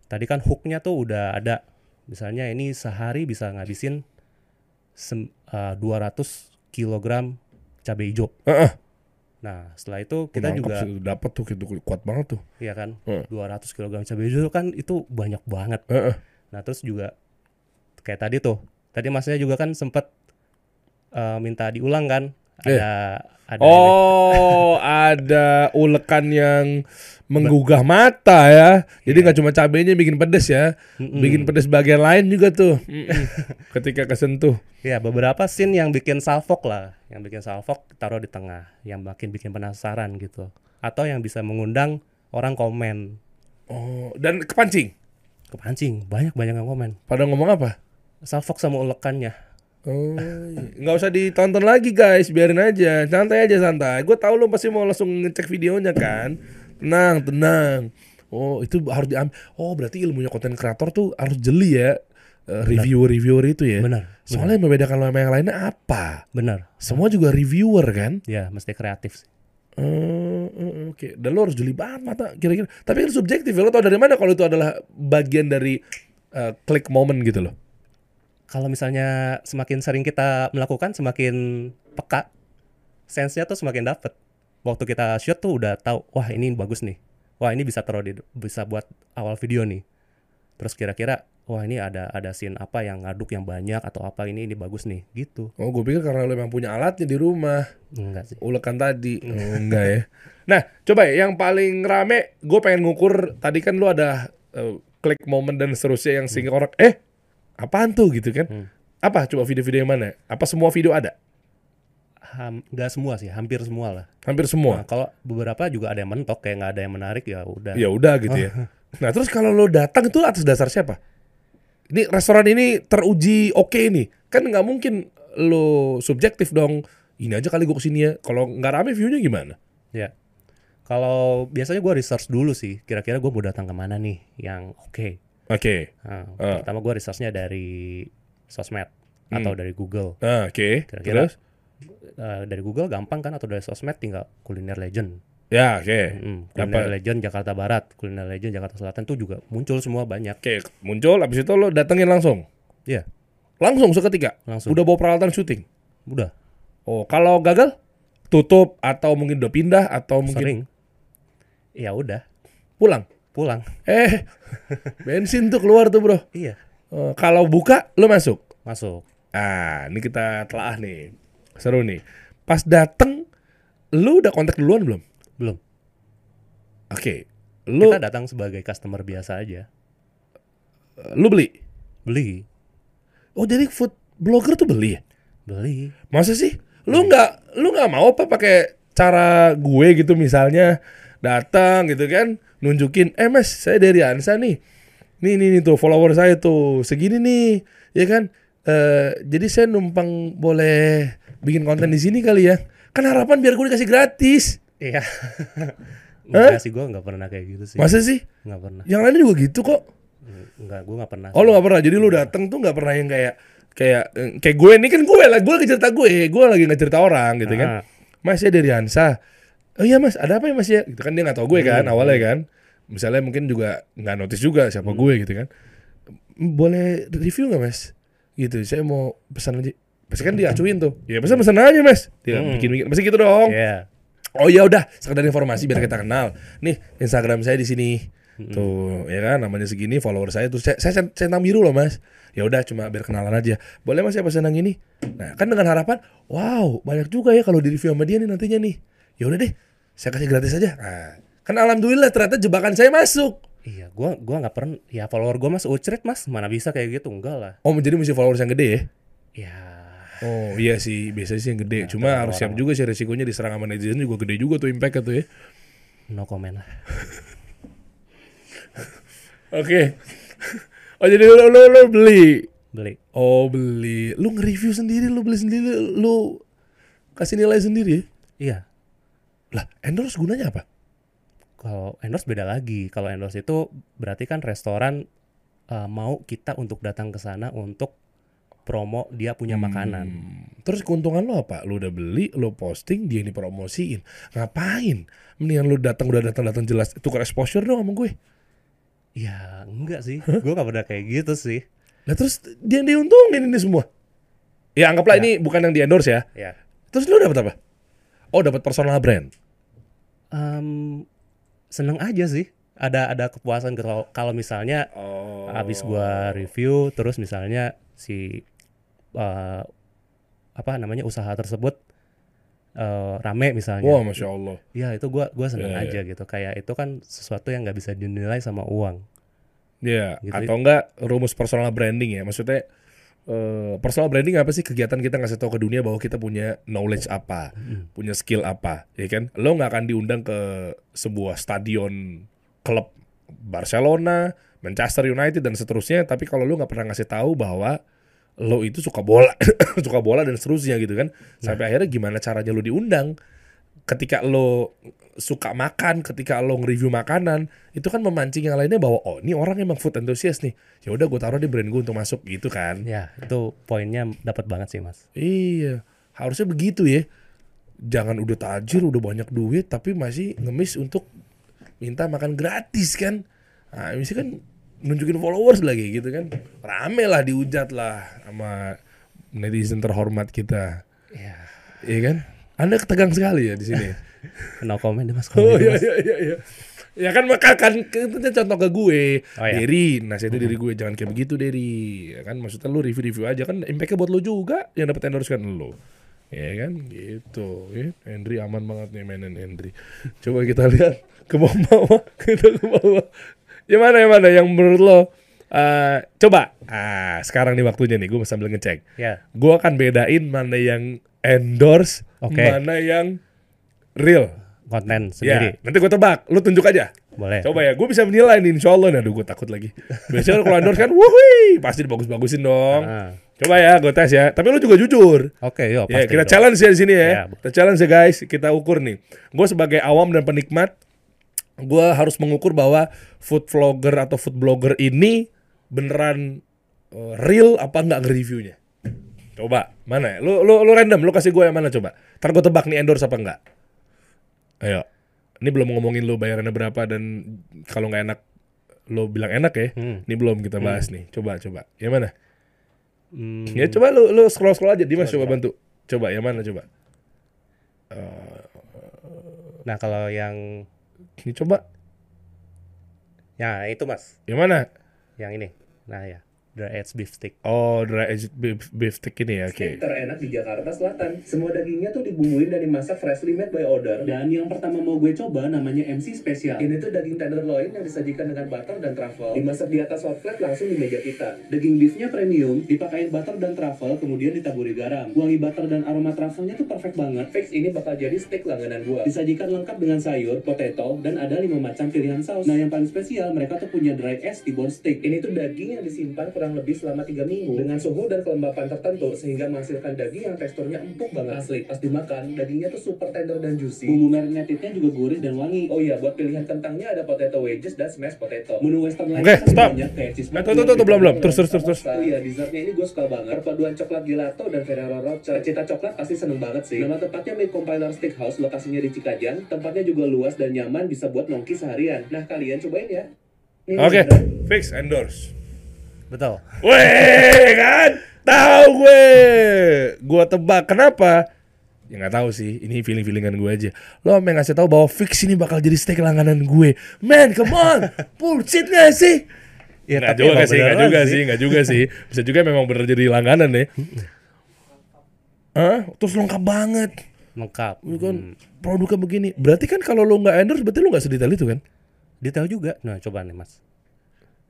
tadi kan hooknya tuh udah ada misalnya ini sehari bisa ngabisin sem- eh, 200 kilogram cabai hijau Heeh. nah setelah itu kita Nangkep juga dapat tuh gitu kuat banget tuh. ya kan Heeh. 200 kilogram cabai hijau kan itu banyak banget Heeh. Nah terus juga kayak tadi tuh, tadi masnya juga kan sempet eh, minta diulang kan? Ada ada Oh, ada ulekan yang menggugah mata ya. Jadi nggak cuma cabenya bikin pedes ya, Mm-mm. bikin pedes bagian lain juga tuh. [laughs] Ketika kesentuh. ya beberapa scene yang bikin salfok lah, yang bikin salfok taruh di tengah, yang makin bikin penasaran gitu, atau yang bisa mengundang orang komen Oh, dan kepancing. kepancing banyak banyak yang komen Pada ngomong apa? salfok sama ulekannya Oh, iya. nggak usah ditonton lagi guys, biarin aja, santai aja santai. Gue tahu lo pasti mau langsung ngecek videonya kan. Tenang, tenang. Oh, itu harus diambil. Oh, berarti ilmunya konten kreator tuh harus jeli ya. Eh, Reviewer-reviewer itu ya. benar Soalnya yang membedakan lo sama yang lainnya apa? benar Semua juga reviewer kan? ya mesti kreatif sih eh, Oke, dan lo harus jeli banget mata kira-kira. Tapi kan subjektif ya. Lo tau dari mana kalau itu adalah bagian dari eh, click moment gitu loh. Kalau misalnya semakin sering kita melakukan semakin peka sense-nya tuh semakin dapet. Waktu kita shoot tuh udah tahu wah ini bagus nih. Wah ini bisa taruh di bisa buat awal video nih. Terus kira-kira wah ini ada ada scene apa yang ngaduk yang banyak atau apa? Ini ini bagus nih. Gitu. Oh, gue pikir karena lo emang punya alatnya di rumah. enggak sih. Ulekan tadi. Oh, enggak ya. Nah, coba ya yang paling rame gue pengen ngukur tadi kan lu ada eh, klik momen dan seterusnya yang sehingga orang eh apaan tuh gitu kan. Hmm. Apa coba video-video yang mana? Apa semua video ada? Ham, nggak semua sih hampir semua lah Hampir nah, semua. kalau beberapa juga ada yang mentok kayak nggak ada yang menarik ya udah Ya udah gitu ya. [laughs] Nah, terus kalau lo datang itu atas dasar siapa? Ini restoran ini teruji oke nih. Kan nggak mungkin lo subjektif dong. Ini aja kali gue ke sini ya. Kalau nggak rame view-nya gimana? Ya. Kalau biasanya gue research dulu sih, kira-kira gue mau datang ke mana nih yang oke. Oke. Nah, Ah. Pertama gue researchnya dari sosmed atau dari Google. Nah, oke. Kira-kira Terus? eh, dari Google gampang kan atau dari sosmed tinggal kuliner legend. Ya, oke. Hmm, kuliner legend Jakarta Barat, kuliner legend Jakarta Selatan tuh juga muncul semua banyak. Oke, muncul habis itu lo datengin langsung. Iya, Langsung seketika. langsung. Udah bawa peralatan syuting. Udah. Oh, kalau gagal tutup atau mungkin udah pindah atau mungkin Sering. Ya udah, pulang. Pulang. Eh, bensin tuh keluar tuh, Bro. Iya, Oh, kalau buka lo masuk. masuk. Ah, ini kita telaah nih. Seru nih. Pas dateng lu udah kontak duluan belum? Belum. Oke. Lu Kita datang sebagai customer biasa aja. lu beli. Beli, Oh, jadi food blogger tuh beli ya? beli. Masa sih? Lu nggak lu nggak mau apa pakai cara gue gitu misalnya datang gitu kan nunjukin eh mas saya dari Ansa nih. Nih nih, nih tuh follower saya tuh segini nih. Ya kan? Eh jadi saya numpang boleh bikin konten di sini kali ya. Kan harapan biar gue dikasih gratis. Iya. [laughs] Enggak sih, gue nggak pernah kayak gitu sih. masa sih? Nggak pernah. yang lainnya juga gitu kok. Enggak, gue nggak pernah. oh lu nggak pernah? Jadi lu datang tuh nggak pernah yang kayak kayak eh, kayak gue. Ini kan gue lah gue lagi cerita gue. Gue lagi nggak cerita orang gitu kan. Ah, Mas saya dari Hansa. Oh iya mas, ada apa ya mas ya? Gitu kan dia nggak tahu gue kan awalnya kan. Misalnya mungkin juga nggak notice juga siapa gue gitu kan. "M, Boleh review nggak mas? Gitu, saya mau pesan aja. Pasti kan dia acuin tuh. Ya pesan pesan aja mas. Dia Hmm. bikin bikin. Pasti gitu dong. Iya. Oh ya udah, sekedar informasi biar kita kenal. Nih Instagram saya di sini. Tuh, ya kan namanya segini follower saya tuh saya saya cent- centang biru loh, Mas. Ya udah cuma biar kenalan aja. Boleh Mas ya pesan yang ini? Nah, kan dengan harapan, wow, banyak juga ya kalau di review sama dia nih nantinya nih. Ya udah deh, saya kasih gratis aja. Nah, kan alhamdulillah ternyata jebakan saya masuk. Iya, gua gua nggak pernah. Ya follower gua mas ucret mas, mana bisa kayak gitu enggak lah. Oh, jadi mesti followers yang gede ya? Ya, Oh iya sih, biasanya sih yang gede. Cuma harus siap juga sih resikonya diserang sama netizen juga gede juga tuh impact tuh ya. no comment lah. [laughs] Oke. Oh jadi lu, lu, lu beli. Beli. Oh beli. Lu nge-review sendiri, lu beli sendiri, lu kasih nilai sendiri. Iya. Lah, endorse gunanya apa? Kalau endorse beda lagi. Kalau endorse itu berarti kan restoran uh, mau kita untuk datang ke sana untuk promo dia punya makanan. Hmm, Terus keuntungan lo apa? Lu udah beli, lu posting, dia ini promosiin. Ngapain? Mendingan lu datang udah datang datang jelas tukar exposure dong sama gue. Ya enggak sih. [laughs] Gue gak pernah kayak gitu sih. Lah terus dia yang diuntungin ini semua. Ya anggaplah Ya. ini bukan yang di endorse ya. Ya. Terus lu dapat apa? Oh dapat personal brand. Em, seneng aja sih. Ada ada kepuasan kalau kalau misalnya Oh. habis gua review terus misalnya si eh, apa namanya usaha tersebut eh, rame misalnya. Wah masya Allah. Ya itu gua gua seneng Ya, ya. aja gitu. Kayak itu kan sesuatu yang nggak bisa dinilai sama uang. Ya, Gitu. atau enggak rumus personal branding ya. Maksudnya eh, personal branding apa sih? Kegiatan kita ngasih tahu ke dunia bahwa kita punya knowledge apa, punya skill apa, ya kan? Lo nggak akan diundang ke sebuah stadion klub Barcelona, Manchester United dan seterusnya, tapi kalau lo nggak pernah ngasih tahu bahwa lo itu suka bola, [coughs] suka bola dan seterusnya gitu kan, sampai akhirnya gimana caranya lo diundang? Ketika lo suka makan, ketika lo nge-review makanan, itu kan memancing yang lainnya bahwa oh ini orang emang food enthusiast nih. Ya udah gue taruh di brand gue untuk masuk gitu kan. Ya itu poinnya dapat banget sih mas. Iya, harusnya begitu ya. Jangan udah tajir, udah banyak duit, tapi masih ngemis untuk minta makan gratis kan. Nah, mesti kan nunjukin followers lagi gitu kan. Rame lah dihujat lah sama netizen terhormat kita. Ya. Iya kan? Anda ketegang sekali ya di sini. [laughs] No comment deh mas. Oh iya iya iya iya. Ya kan maka kan itu contoh ke gue. Oh, iya. Derry, nasihatnya diri gue jangan kayak begitu Derry. Ya kan maksudnya lu review-review aja kan impact-nya buat lu juga yang dapat endorse kan lu. Ya kan gitu. Ya, Henry aman banget nih mainin Henry. Coba kita lihat ke bawah [laughs] kita ke bawah. Yang mana yang mana yang menurut lo eh, coba ah sekarang nih waktunya nih gue sambil ngecek Ya. gue akan bedain mana yang endorse Oke. mana yang real Konten Ya, sendiri. nanti gue tebak. Lu tunjuk aja. Boleh. Coba ya, gue bisa menilai nih, insya Allah. Nih, aduh, gue takut lagi. Biasanya kalau endorse kan, wuhui, pasti dibagus-bagusin dong. Ah. Coba ya, gue tes ya. Tapi lu juga jujur. Oke, yuk Ya, kita dong. challenge ya di sini ya. Ya. Kita challenge ya guys. Kita ukur nih. Gue sebagai awam dan penikmat, gue harus mengukur bahwa food vlogger atau food blogger ini beneran uh, real apa enggak nge-reviewnya. Coba, mana ya? Lu, lu, lu random, lu kasih gue yang mana coba. Ntar gue tebak nih endorse apa enggak. Ayo. Ini belum ngomongin lu bayarannya berapa dan kalau nggak enak lu bilang enak ya. Hmm. Ini belum kita bahas nih. Coba coba. Yang mana? Hmm, Ya coba lu lu scroll scroll aja Dimas coba bantu. Coba yang mana coba? Nah kalau yang Ini coba. ya itu mas, Yang mana? yang ini. Nah ya, dry aged beef stick. Oh, dry aged beef, beef stick ini ya. Oke. Steak terenak di Jakarta Selatan. Semua dagingnya tuh dibumbuin dan dimasak freshly made by order. Dan yang pertama mau gue coba namanya MC Special. Ini tuh daging tenderloin yang disajikan dengan butter dan truffle. Dimasak di atas hot plate langsung di meja kita. Daging beefnya premium, dipakein butter dan truffle, kemudian ditaburi garam. Wangi butter dan aroma truffle-nya tuh perfect banget. Fix ini bakal jadi steak langganan gua. Disajikan lengkap dengan sayur, potato, dan ada lima macam pilihan saus. Nah yang paling spesial, mereka tuh punya dry aged T-bone steak. Ini tuh daging yang disimpan kurang lebih selama 3 minggu dengan suhu dan kelembapan tertentu sehingga menghasilkan daging yang teksturnya empuk banget asli. Pas dimakan, dagingnya tuh super tender dan juicy. Bumbu marinatednya juga gurih dan wangi. Oh iya, buat pilihan kentangnya ada potato wedges dan smashed potato. Menu western lainnya Oke, masih stop. banyak kayak cheese tuh, tuh, tuh, tuh, belum, belum. Terus, terus, terus, terus. Oh iya, dessertnya ini gue suka banget. Perpaduan coklat gelato dan Ferrero Rocher. Cita coklat pasti seneng banget sih. Nama tempatnya Mid Compiler Steakhouse, lokasinya di Cikajang. Tempatnya juga luas dan nyaman, bisa buat nongki seharian. Nah, kalian cobain ya. Oke, beneran. fix endorse. Betul. Weh, kan? Tahu gue. Gua tebak. Kenapa? Ya nggak tahu sih. Ini feeling-feelingan gue aja. Lo sampe ngasih tahu bahwa fix ini bakal jadi steak langganan gue. Man, come on. Bullshit gak sih? Ya, nggak tapi juga sih, nggak juga sih, nggak juga sih. Bisa juga memang bener jadi langganan ya. Hah? Terus lengkap banget. Lengkap. Kan Hmm. produknya begini. Berarti kan kalau lo nggak endorse, berarti lo nggak sedetail itu kan? Detail juga. Nah coba nih mas.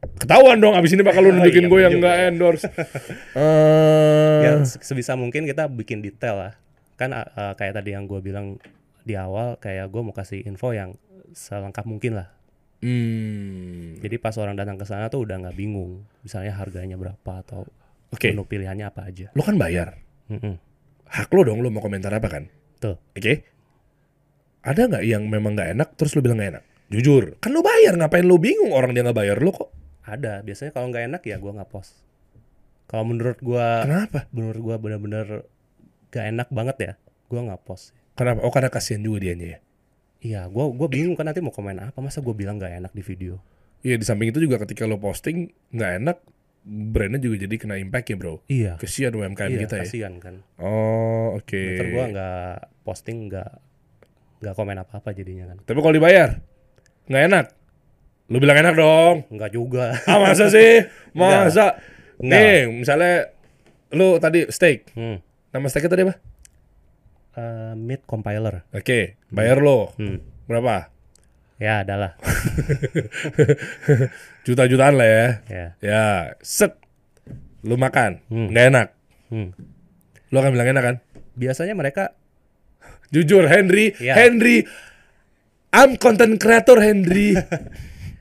Ketahuan dong abis ini bakal lu [laughs] Oh, nunjukin iya, gue yang nggak endorse. [laughs] Eh, Ya se- sebisa mungkin kita bikin detail lah. Kan uh, uh, kayak tadi yang gue bilang di awal kayak gue mau kasih info yang selengkap mungkin lah. Hmm. Jadi pas orang datang ke sana tuh udah nggak bingung, misalnya harganya berapa atau Oke, menu pilihannya apa aja. lo kan bayar. Mm-mm. Hak lo dong lo mau komentar apa kan? Tuh. Oke. Ada nggak yang memang nggak enak terus lo bilang nggak enak? Jujur, kan lo bayar ngapain lo bingung orang dia nggak bayar lo kok? Ada, biasanya kalau nggak enak ya gua nggak post. Kalau menurut gua, Kenapa? menurut gua bener-bener gak enak banget ya, gua nggak post. Kenapa? Oh karena kasihan juga dianya ya. Iya, gua gua bingung kan nanti mau komen apa, masa gua bilang nggak enak di video. Iya di samping itu juga ketika lo posting nggak enak, brandnya juga jadi kena impact ya bro. Iya, Kesian UMKM iya kita ya. kasihan kan. Oh oke. Better gua nggak posting, nggak nggak komen apa-apa jadinya kan. Tapi kalau dibayar nggak enak. Lu bilang enak dong. Nggak juga. Ah masa sih? [laughs] Masa? Enggak. Nih misalnya lu tadi steak. hmm. Nama steaknya tadi apa? Eh, mid compiler. Oke, bayar lo. Hmm. Berapa? Ya, adalah. [laughs] Juta-jutaan lah ya. ya. Ya, set. Lu makan, Hmm. nggak enak. Hmm. Lu akan bilang enak kan? Biasanya mereka Jujur, Henry, Iya. Henry, I'm content creator Henry. [laughs]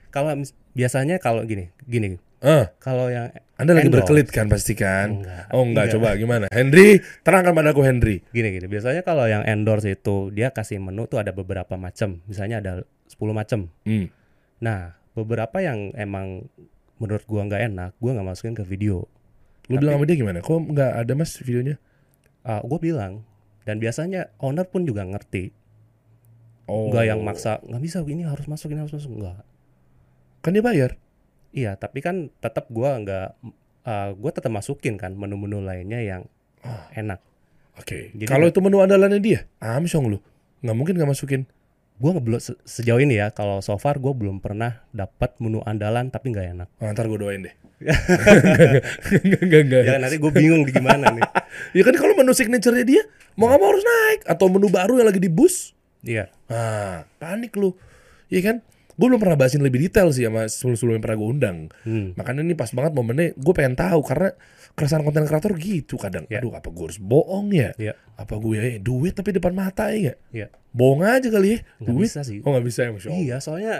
kalau biasanya kalau gini, gini. Eh, Kalau yang Anda lagi endorse, berkelit kan pasti kan? Enggak. Oh enggak, Enggak. coba gimana? Henry, terangkan padaku Henry. Gini gini. Biasanya kalau yang endorse itu dia kasih menu tuh ada beberapa macam. Misalnya ada 10 macam. Hmm. Nah, beberapa yang emang menurut gua nggak enak, gua nggak masukin ke video. Lu bilang sama dia gimana? Kok nggak ada mas videonya? Ah, gua bilang dan biasanya owner pun juga ngerti. Oh. Nggak yang maksa, nggak bisa ini harus masuk ini harus masuk enggak. Kan dia bayar. Iya, tapi kan tetap gua nggak ah, gua tetap masukin kan menu-menu lainnya yang enak. Oke. Jadi- Kalau itu menu andalannya dia, amsong lu. Nggak mungkin nggak masukin. Gua nggak belum se- sejauh ini ya, kalau so far gua belum pernah dapat menu andalan tapi nggak enak. Oh, ntar gue doain deh. [laughs] Enggak, enggak, enggak. Ya nanti gue bingung di gimana nih. [laughs] Ya kan kalau menu signature-nya dia, mau nggak mau harus naik. Atau menu baru yang lagi di bus. Iya. Nah, panik lu. Iya kan? Gue belum pernah bahasin lebih detail sih sama sebelum-sebelum yang pernah gue undang. Hmm. Makanya ini pas banget momennya gue pengen tahu karena keresahan konten kreator gitu kadang. Ya. Aduh apa gue harus bohong ya? Iya. Apa gue eh, duit tapi depan mata ya? Iya. Bohong aja kali ya? Nggak duit? bisa sih. Oh nggak bisa ya Masya Allah. Iya, soalnya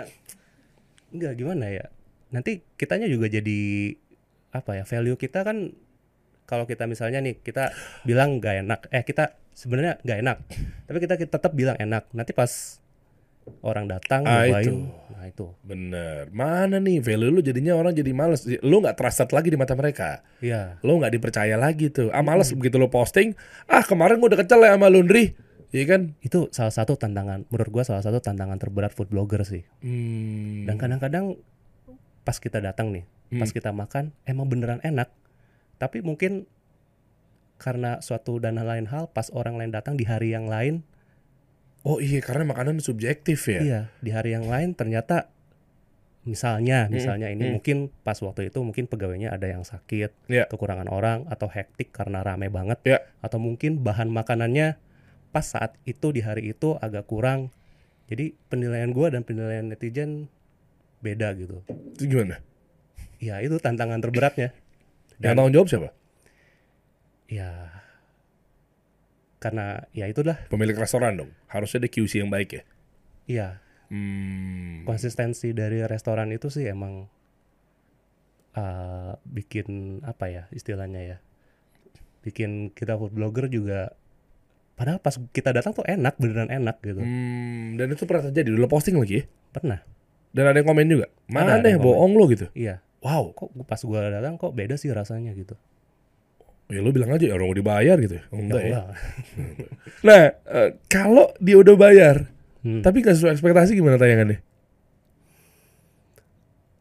enggak gimana ya. Nanti kitanya juga jadi apa ya? Value kita kan kalau kita misalnya nih kita bilang nggak enak, eh kita sebenarnya nggak enak, tapi kita, kita tetap bilang enak. Nanti pas orang datang Ah, nyobain, itu. nah itu, Bener. Mana nih value lu jadinya orang jadi males. Lu nggak trusted lagi di mata mereka. iya, Lu nggak dipercaya lagi tuh. Ah males begitu lu posting. Ah kemarin gue udah kecel ya sama Lundri. Iya kan? itu salah satu tantangan, menurut gua salah satu tantangan terberat food blogger sih. Hmm. Dan kadang-kadang pas kita datang nih, pas kita makan emang beneran enak. Tapi mungkin karena suatu dan lain hal pas orang lain datang di hari yang lain, Oh iya karena makanan subjektif ya. iya, di hari yang lain ternyata misalnya, misalnya ini mungkin pas waktu itu mungkin pegawainya ada yang sakit, Iya. kekurangan orang atau hektik karena rame banget, Ya. atau mungkin bahan makanannya pas saat itu di hari itu agak kurang. Jadi penilaian gua dan penilaian netizen beda gitu. Itu gimana? Ya itu tantangan terberatnya. Yang tanggung jawab siapa? Ya karena ya itulah Pemilik restoran dong. Harusnya ada QC yang baik ya. iya Hmm. konsistensi dari restoran itu sih emang uh, bikin apa ya istilahnya ya bikin kita food blogger juga padahal pas kita datang tuh enak beneran enak gitu Hmm, dan itu pernah terjadi. Dulu posting lagi ya. pernah Dan ada yang komen juga. Mana Ada, ada deh yang bohong lo gitu. iya Wow. kok pas gua datang kok beda sih rasanya gitu Ya lu bilang aja ya orang udah dibayar gitu. Oh, enggak ya. [laughs] Nah, eh, kalau dia udah bayar, Hmm. tapi nggak sesuai ekspektasi gimana tayangannya?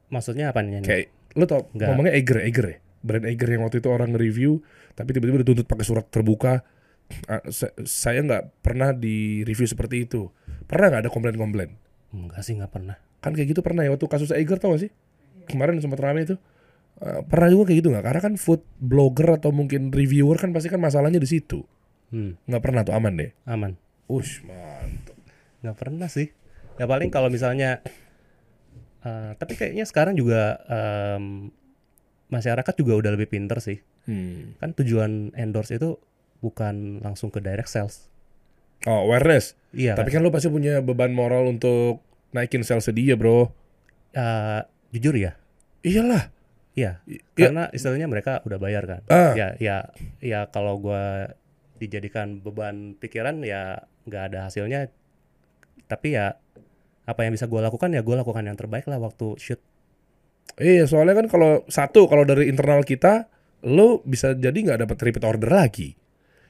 maksudnya apa nih Kayak lu tau Nggak. ngomongnya Eiger, Eiger ya. Brand Eiger yang waktu itu orang nge-review, tapi tiba-tiba dituntut pakai surat terbuka. Sa- saya nggak pernah di review seperti itu. Pernah nggak ada komplain-komplain? enggak sih nggak pernah Kan kayak gitu pernah ya waktu kasus Eiger tau gak sih? Kemarin sempat rame itu. Eh, pernah juga kayak gitu nggak? Karena kan food blogger atau mungkin reviewer kan pasti kan masalahnya di situ. hmm, Nggak pernah tuh aman deh. aman Ush, mantap. nggak pernah sih ya paling kalau misalnya eh, tapi kayaknya sekarang juga em, masyarakat juga udah lebih pinter sih Hmm. kan tujuan endorse itu bukan langsung ke direct sales Oh, awareness. iya Tapi kan? kan lu pasti punya beban moral untuk naikin sales dia, Bro. Eh, jujur ya, Iyalah. Iya. I- Karena istilahnya mereka udah bayar kan. Ah. Ya, ya, ya kalau gua dijadikan beban pikiran ya nggak ada hasilnya. Tapi ya apa yang bisa gua lakukan ya gua lakukan yang terbaik lah waktu shoot. Iya, soalnya kan kalau satu kalau dari internal kita lo bisa jadi nggak dapat repeat order lagi.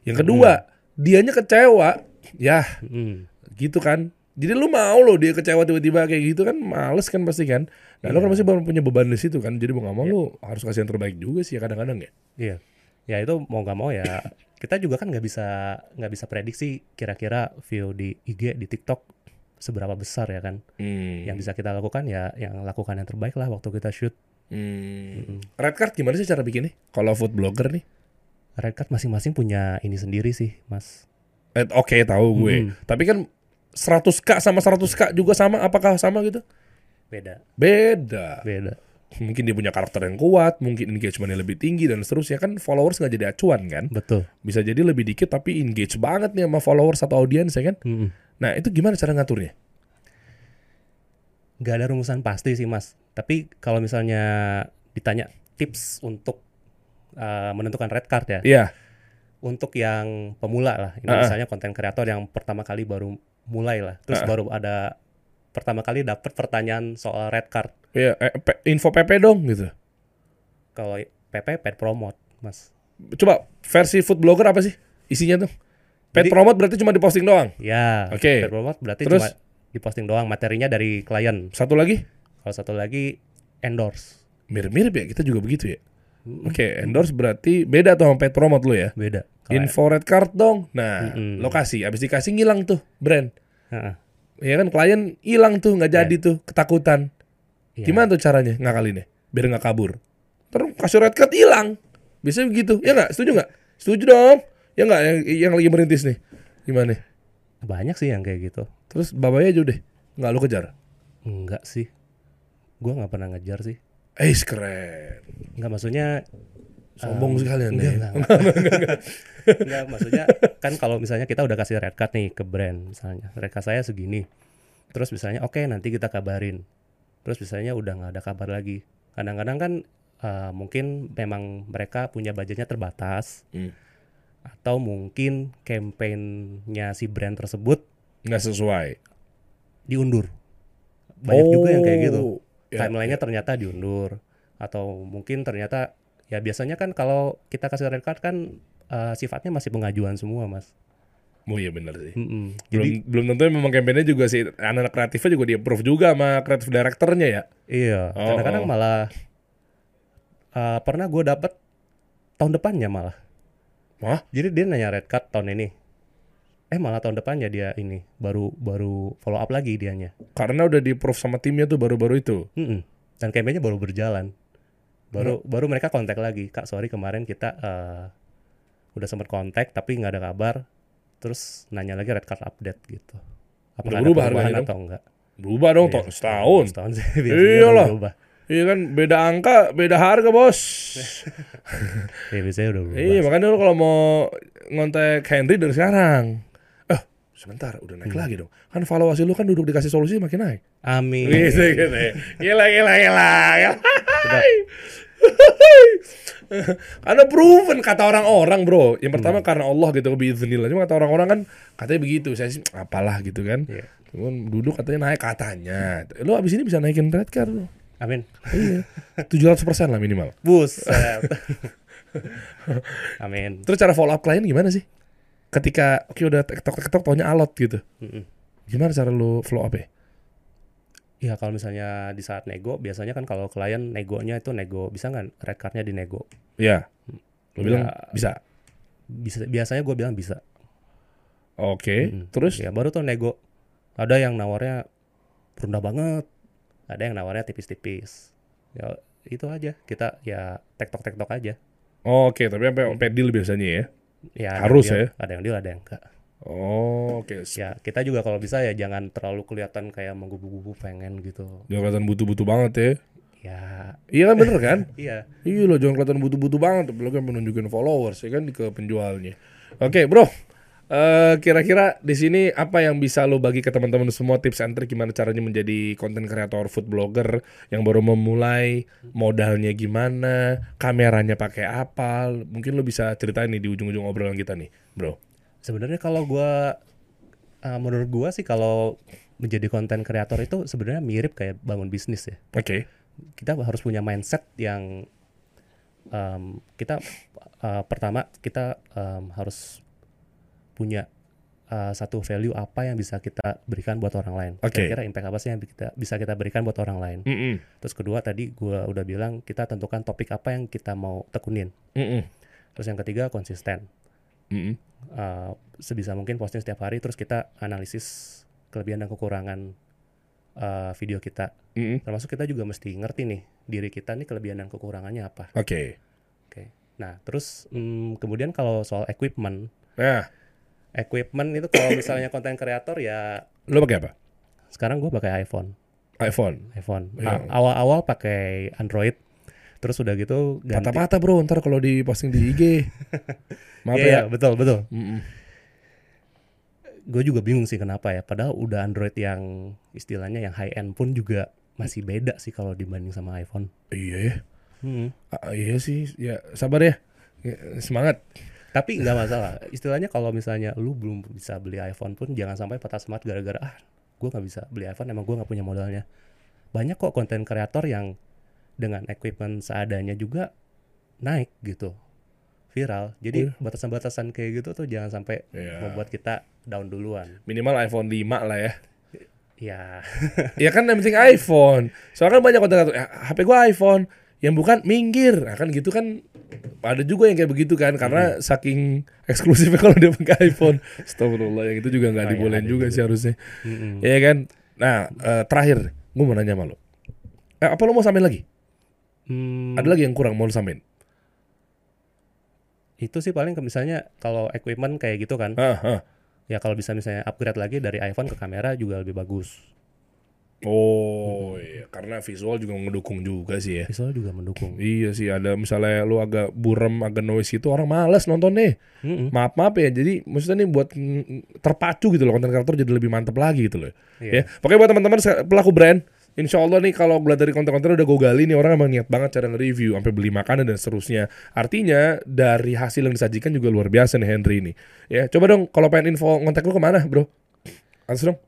Yang kedua, dianya kecewa. Ya, Mm. gitu kan. Jadi lu mau lo dia kecewa tiba-tiba kayak gitu kan males kan pasti kan. Nah, lu kan pasti punya beban di situ kan. Jadi mau nggak mau lu harus kasih yang terbaik juga sih ya kadang-kadang ya. Iya. Ya itu mau nggak mau ya kita juga kan nggak bisa nggak bisa prediksi kira-kira view di IG di TikTok seberapa besar ya kan. Hmm. Yang bisa kita lakukan ya yang lakukan yang terbaik lah waktu kita shoot. Hmm. Red card gimana sih cara bikinnya? Kalau food blogger nih? Red card masing-masing punya ini sendiri sih, Mas. Eh, Oke tahu gue. Hmm. Tapi kan 100k sama 100k juga sama apakah sama gitu? Beda, Beda. beda. Mungkin dia punya karakter yang kuat, mungkin engagementnya lebih tinggi dan seterusnya kan followers nggak jadi acuan kan? Betul. Bisa jadi lebih dikit tapi engage banget nih sama followers atau audiens ya kan? Mm-mm. Nah itu gimana cara ngaturnya? Nggak ada rumusan pasti sih, Mas. Tapi kalau misalnya ditanya tips untuk uh, menentukan red card ya, Iya. untuk yang pemula lah, ini Ah, ah. misalnya konten kreator yang pertama kali baru mulai lah, terus Ah, baru ada pertama kali dapat pertanyaan soal red card. Iya, eh, info PP dong gitu. Kalau PP pet promote, Mas. Coba versi food blogger apa sih isinya tuh? Pet Jadi- promote berarti cuma diposting doang. Ya, Oke. pet promote berarti Terus? cuma diposting doang materinya dari klien. Satu lagi Kalau satu lagi endorse. mirip-mirip ya kita juga begitu ya. Oke, endorse berarti beda tuh sama pet promote lu ya. Beda. Info red card dong. Nah, Mm-mm. lokasi abis dikasih ngilang tuh brand. Heeh. Ya kan klien hilang tuh nggak jadi tuh ketakutan. Iya. Gimana tuh caranya ngakalinnya biar nggak kabur? Terus kasih red card hilang. Biasanya begitu. Ya nggak? Setuju nggak? Setuju dong. Ya nggak yang, yang lagi merintis nih. Gimana? Banyak sih yang kayak gitu. Terus bapaknya aja udah nggak lu kejar. Enggak sih. Gua nggak pernah ngejar sih. Eh keren. Enggak maksudnya Sombong em, sekalian enggak, ya. enggak, enggak. Enggak, [laughs] maksudnya kan kalau misalnya kita udah kasih red card nih ke brand misalnya. Red card saya segini. Terus misalnya oke nanti kita kabarin. Terus misalnya udah nggak ada kabar lagi. Kadang-kadang kan eh, mungkin memang mereka punya budgetnya terbatas Hmm. atau mungkin campaign-nya si brand tersebut Nggak sesuai. diundur. Banyak juga yang kayak gitu. Ya, Timelinenya ternyata diundur atau mungkin ternyata ya biasanya kan kalau kita kasih red card kan eh, sifatnya masih pengajuan semua, Mas. Oh iya bener sih. Mm-mm. Belum Jadi belum tentu memang kampanye juga sih anak-anak kreatifnya juga di approve juga sama kreatif directornya ya. iya, Oh, kadang-kadang oh. malah eh, pernah gue dapet tahun depannya malah. Wah, Jadi dia nanya red card tahun ini. Eh malah tahun depannya dia ini baru baru follow up lagi dianya. karena udah di approve sama timnya tuh baru-baru itu. Mm-mm. Dan campaignnya baru berjalan. Baru baru mereka kontak lagi, Kak, sorry kemarin kita eh, udah sempat kontak tapi nggak ada kabar. Terus nanya lagi red card update gitu. Apakah ada berubah harganya atau enggak? Berubah dong Iya. setahun. Setahun sih [laughs] Iyalah. udah berubah. Iya kan beda angka, beda harga bos. [laughs] Iya biasanya udah berubah. iya makanya lu kalau mau ngontek Henry dari sekarang. Sebentar udah naik Hmm. lagi dong. Kan valuasi lu kan duduk dikasih solusi makin naik. Amin. Gitu gitu. Gila gila gila. gila. [laughs] Karena proven kata orang-orang bro. Yang Hmm. pertama karena Allah gitu biiznillah. Cuma kata orang-orang kan katanya begitu. Saya sih apalah gitu kan. Iya. Cuman duduk katanya naik katanya. Lu abis ini bisa naikin red card lu. Amin. Iya. 700% lah minimal. Buset. [laughs] Amin. Terus cara follow up klien gimana sih? Ketika oke udah tiktok tiktok taunya alot gitu. Mm-mm. Gimana cara lu follow up ya? Ya kalau misalnya di saat nego, biasanya kan kalau klien negonya itu nego, bisa nggak red cardnya di nego? Iya. Lu bilang Ya. bisa. Bisa, biasanya gue bilang bisa. Oke. Mm-mm. Terus Ya baru tuh nego. Ada yang nawarnya rendah banget, ada yang nawarnya tipis-tipis. Ya itu aja. Kita ya tektok tektok aja. Oke, tapi sampai deal biasanya ya. Ya Harus deal, ya? Ada yang deal, ada yang enggak. Oh, oke. Ya kita juga kalau bisa ya jangan terlalu kelihatan kayak menggubu-gubu pengen gitu. Jangan kelihatan butuh-butuh banget ya. Ya Iya kan bener kan? [laughs] iya. iya loh, jangan kelihatan butuh-butuh banget. Apalagi kan menunjukin followers ya kan ke penjualnya. Oke bro, Eh, kira-kira di sini apa yang bisa lo bagi ke teman-teman semua tips and trick gimana caranya menjadi konten kreator food blogger yang baru memulai modalnya gimana kameranya pakai apa? Mungkin lo bisa ceritain nih di ujung-ujung obrolan kita nih bro. Sebenarnya kalau gua uh, menurut gua sih kalau menjadi konten kreator itu sebenarnya mirip kayak bangun bisnis ya. oke. Kita harus punya mindset yang um, kita uh, pertama kita um, harus punya uh, satu value apa yang bisa kita berikan buat orang lain. Oke. Kira-kira impact apa sih yang kita bisa kita berikan buat orang lain. Mm-mm. Terus kedua tadi gua udah bilang kita tentukan topik apa yang kita mau tekunin. Mm-mm. Terus yang ketiga konsisten. Mm-mm. Uh, sebisa mungkin posting setiap hari terus kita analisis kelebihan dan kekurangan uh, video kita. Mm-mm. Termasuk kita juga mesti ngerti nih diri kita nih kelebihan dan kekurangannya apa. oke Oke. Nah, terus mm, kemudian kalau soal equipment, nah equipment itu kalau misalnya [coughs] konten kreator ya lo pakai apa sekarang gue pakai iPhone. iPhone iPhone. Iya. A- Awal-awal pakai Android. Terus udah gitu ganti. patah-patah bro ntar kalau diposting di IG [laughs] maaf Iya, iya, ya betul, betul. Mm-mm. gue juga bingung sih kenapa ya padahal udah Android yang istilahnya yang high end pun juga masih beda sih kalau dibanding sama iPhone iya ya Hmm. Ah, iya sih ya sabar ya Ya, semangat tapi nggak masalah. Istilahnya kalau misalnya lu belum bisa beli iPhone pun jangan sampai patah semangat gara-gara ah gue nggak bisa beli iPhone emang gue nggak punya modalnya. Banyak kok konten kreator yang dengan equipment seadanya juga naik gitu viral. Jadi batasan-batasan kayak gitu tuh jangan sampai Iya. membuat kita down duluan. Minimal iPhone 5 lah ya. Ya ya kan yang penting iPhone. Soalnya kan banyak konten kreator, "Ya, HP gua iPhone yang bukan minggir. Nah, kan gitu kan ada juga yang kayak begitu kan karena saking [laughs] eksklusifnya kalau dia pakai iPhone. Astagfirullah yang itu juga nggak Oh, iya, dibolehin juga juga. sih harusnya. Mm-mm. Iya kan? Nah eh, terakhir gue mau nanya sama lo. Eh, apa lo mau samain lagi? Hmm, ada lagi yang kurang mau lo samain itu sih paling ke misalnya kalau equipment kayak gitu kan. Ah, ah. ya kalau bisa misalnya upgrade lagi dari iPhone ke kamera juga lebih bagus oh iya karena visual juga ngedukung juga sih ya visual juga mendukung Iya sih ada misalnya lu agak burem agak noise itu orang males nonton nih. Mm-mm. Maaf maaf ya. Jadi maksudnya nih buat mm, terpacu gitu loh konten kreator jadi lebih mantep lagi gitu loh. Iya. Ya. Pokoknya buat teman-teman pelaku brand Insya Allah nih kalau gue dari konten-konten udah gue gali nih orang emang niat banget cara nge-review sampai beli makanan dan seterusnya. Artinya dari hasil yang disajikan juga luar biasa nih Henry ini. Ya coba dong kalau pengen info ngontek lu ke mana bro? Atas dong.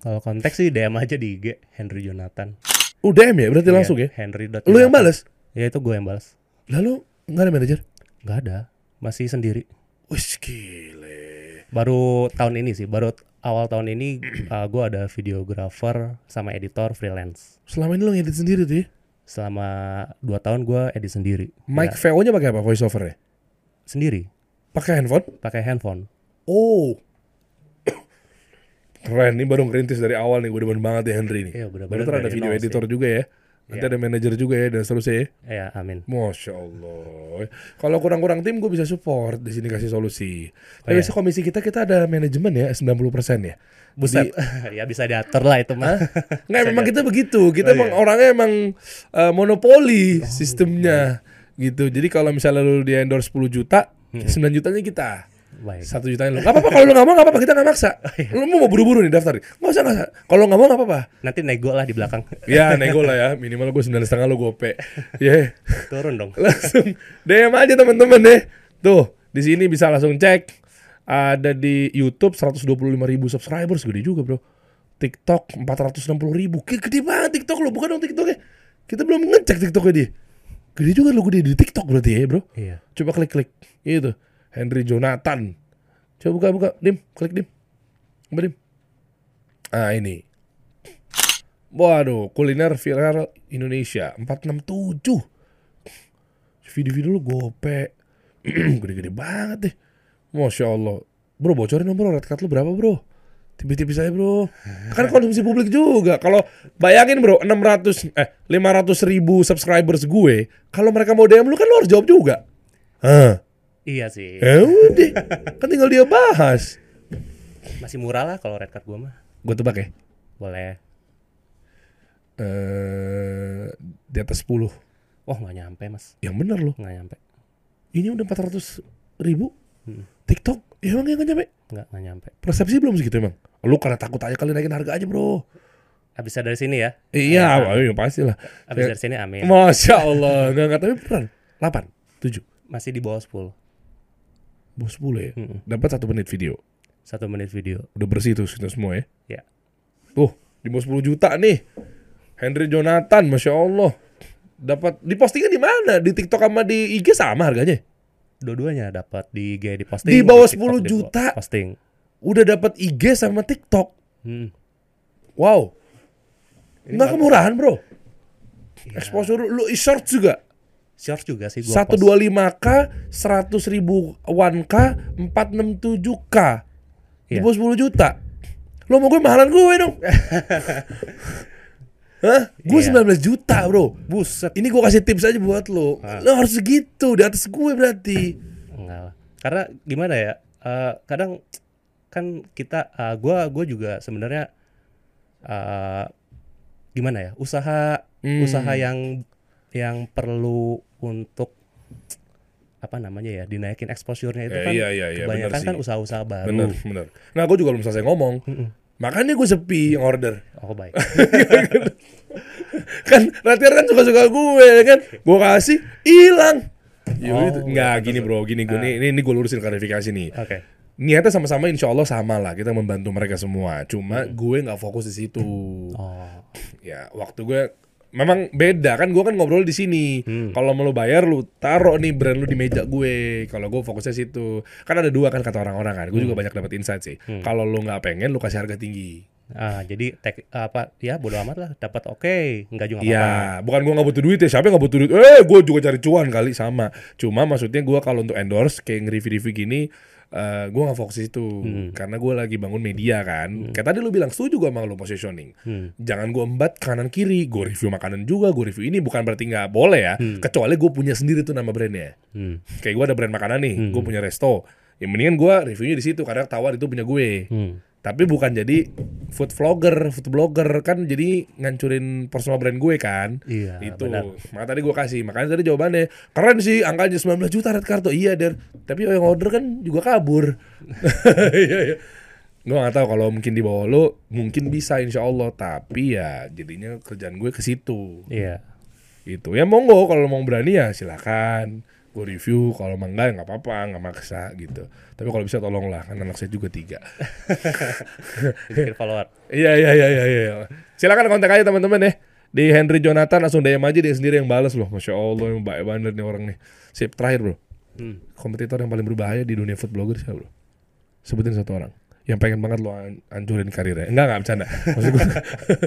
Kalau konteks sih DM aja di IG Henry Jonathan Oh DM ya berarti langsung ya? Henry Lu yang balas? ya itu gue yang balas Lalu nggak ada manajer? nggak ada masih sendiri Wih gile. baru tahun ini sih baru awal tahun ini [clears throat] uh, gue ada videographer sama editor freelance Selama ini lu ngedit sendiri tuh ya? selama dua tahun gue edit sendiri Mic Ya, VO-nya pakai apa voice over-nya? sendiri Pakai handphone? pakai handphone Oh. Keren, ini baru ngerintis dari awal nih, gue demen banget ya Henry nih. Iya, bener-bener Baru ada video editor sih. juga ya. Nanti Iya. ada manajer juga ya dan seterusnya ya. ya amin Masya Allah. Kalau kurang-kurang tim gue bisa support di sini kasih solusi. Tapi Oh, iya. biasa komisi kita kita ada manajemen ya 90% ya. Buset, [laughs] ya bisa diatur lah itu mah. Nggak, memang kita begitu. Kita Oh, emang iya. Oh, orangnya emang uh, monopoli sistemnya gitu. Jadi kalau misalnya lu di endorse 10 juta, Hmm. 9 jutanya kita. Baik. Satu jutanya lu. Gak apa-apa kalau lu gak mau gak apa-apa kita gak maksa. [laughs] Lu mau buru-buru nih daftar. Gak usah gak usah. Kalau gak mau gak apa-apa. Nanti nego lah di belakang. [laughs] Ya nego lah ya. Minimal gue sembilan setengah lu gope. [laughs] Ya. Turun dong. langsung DM aja teman-teman deh. Tuh di sini bisa langsung cek. Ada di YouTube 125 ribu subscribers gede juga bro. TikTok 460 ribu. Gede banget TikTok lo. Bukan dong TikToknya. Kita belum ngecek TikToknya dia. Gede juga lo gede di TikTok berarti ya bro. Iya. Coba klik-klik. Itu. Henry Jonathan. Coba buka-buka. Dim. Klik dim. Coba dim. Ah ini. Waduh. Kuliner viral Indonesia. 467. Video-video lu gope. [clears throat] Gede-gede banget deh. Masya Allah. Bro bocorin dong bro. Red card lu berapa bro? Tipis-tipis aja bro. Kan [laughs] konsumsi publik juga. Kalau bayangin bro 600 eh 500 ribu subscribers gue. Kalau mereka mau DM lu kan lu harus jawab juga. Hah. Iya sih. Ya udah, kan tinggal dia bahas. Masih murah lah kalau red card gua mah. Gue tebak ya, Boleh. eh di atas 10. Oh nggak nyampe mas. Yang bener loh. Nggak nyampe. Ini udah 400 ribu. TikTok ya emang nggak nyampe. nggak nggak nyampe Persepsi belum segitu emang. Lu karena takut aja kali naikin harga aja bro. abisnya dari sini ya Iya, iya pasti lah. abis dari sini amin Masya Allah, nggak nggak tapi beneran. 8, 7, masih di bawah 10 bos 10 ya. Dapat satu menit video. satu menit video Udah bersih tuh kita semua ya. ya Tuh, di bawah 10 juta nih. Henry Jonathan, Masya Allah. Dapat di postingnya di mana? Di TikTok sama di IG sama harganya? dua-duanya dapat di IG di posting Di bawah TikTok 10 di juta? posting Udah dapat IG sama TikTok. hmm. Wow. Nggak kemurahan, Bro. Exposure lu short juga. Short juga sih gua post. 125k, 100 ribu 1k, 467k. Di Iya. bawah 10 juta. Lo mau gue mahalan gue dong. [laughs] Hah? Gue Iya. 19 juta, Bro. buset Ini gue kasih tips aja buat lo. Ah. Lo harus segitu di atas gue berarti. enggak lah karena gimana ya eh, kadang kan kita eh, gua gua juga sebenarnya eh, gimana ya usaha Hmm. usaha yang yang perlu untuk apa namanya ya dinaikin exposure-nya itu Eh, kan iya, iya, iya, kebanyakan kan usaha-usaha baru. Bener, bener. Nah, gue juga belum selesai ngomong. Makanya gue sepi yang order. oh baik. [laughs] Kan Ratiar kan suka-suka gue ya kan? Gue kasih hilang. Ya Oh, udah, nggak gini bro. Gini gue nih ini, ini gue lurusin klarifikasi nih. Oke. Niatnya sama-sama insya Allah sama lah. Kita membantu mereka semua. Cuma gue nggak fokus di situ. Oh. Ya waktu gue memang beda kan gue kan ngobrol di sini Hmm. kalau mau lu bayar lu taruh nih brand lu di meja gue kalau gue fokusnya situ kan ada dua kan kata orang-orang kan gue juga Hmm. banyak dapat insight sih kalau lu nggak pengen lu kasih harga tinggi ah jadi tek, apa ya bodo amat lah dapat oke nggak juga apa-apa Iya, bukan gua nggak butuh duit ya. Siapa yang nggak butuh duit? Eh, gua juga cari cuan kali sama. Cuma maksudnya gua kalau untuk endorse kayak nge-review-review gini, eh gua nggak fokus itu. Hmm. Karena gua lagi bangun media kan. Kayak tadi lu bilang setuju gua sama lu positioning. Hmm. Jangan gua embat kanan kiri. Gua review makanan juga, gua review ini bukan berarti nggak boleh ya. Hmm. Kecuali gua punya sendiri tuh nama brandnya. Hmm. Kayak gua ada brand makanan nih, Hmm. gua punya resto. Ya mendingan gua reviewnya di situ karena tawar itu punya gue. Hmm. Tapi bukan jadi food vlogger, food blogger kan jadi ngancurin personal brand gue kan. Iya, Itu. benar. Maka tadi gue kasih. Makanya tadi jawabannya keren sih angkanya 19 juta red kartu. Iya, Der. Tapi yang order kan juga kabur. [laughs] Iya, iya. Gue gak tahu kalau mungkin di bawah lo mungkin bisa insya Allah. Tapi ya jadinya kerjaan gue ke situ. iya Itu. Ya monggo kalau mau berani ya silakan. Gue review. Kalau emang enggak ya nggak apa-apa, nggak maksa gitu. Tapi kalau bisa tolonglah, kan anak saya juga tiga. [laughs] follower Iya iya iya iya iya. Silakan kontak aja teman-teman ya. Di Henry Jonathan langsung DM aja dia sendiri yang balas loh. Masya Allah yang baik banget nih orang nih. Sip terakhir bro. hmm. Kompetitor yang paling berbahaya di dunia food blogger siapa bro? Sebutin satu orang. Yang pengen banget lo an- hancurin karirnya. Enggak enggak bercanda. Maksud gue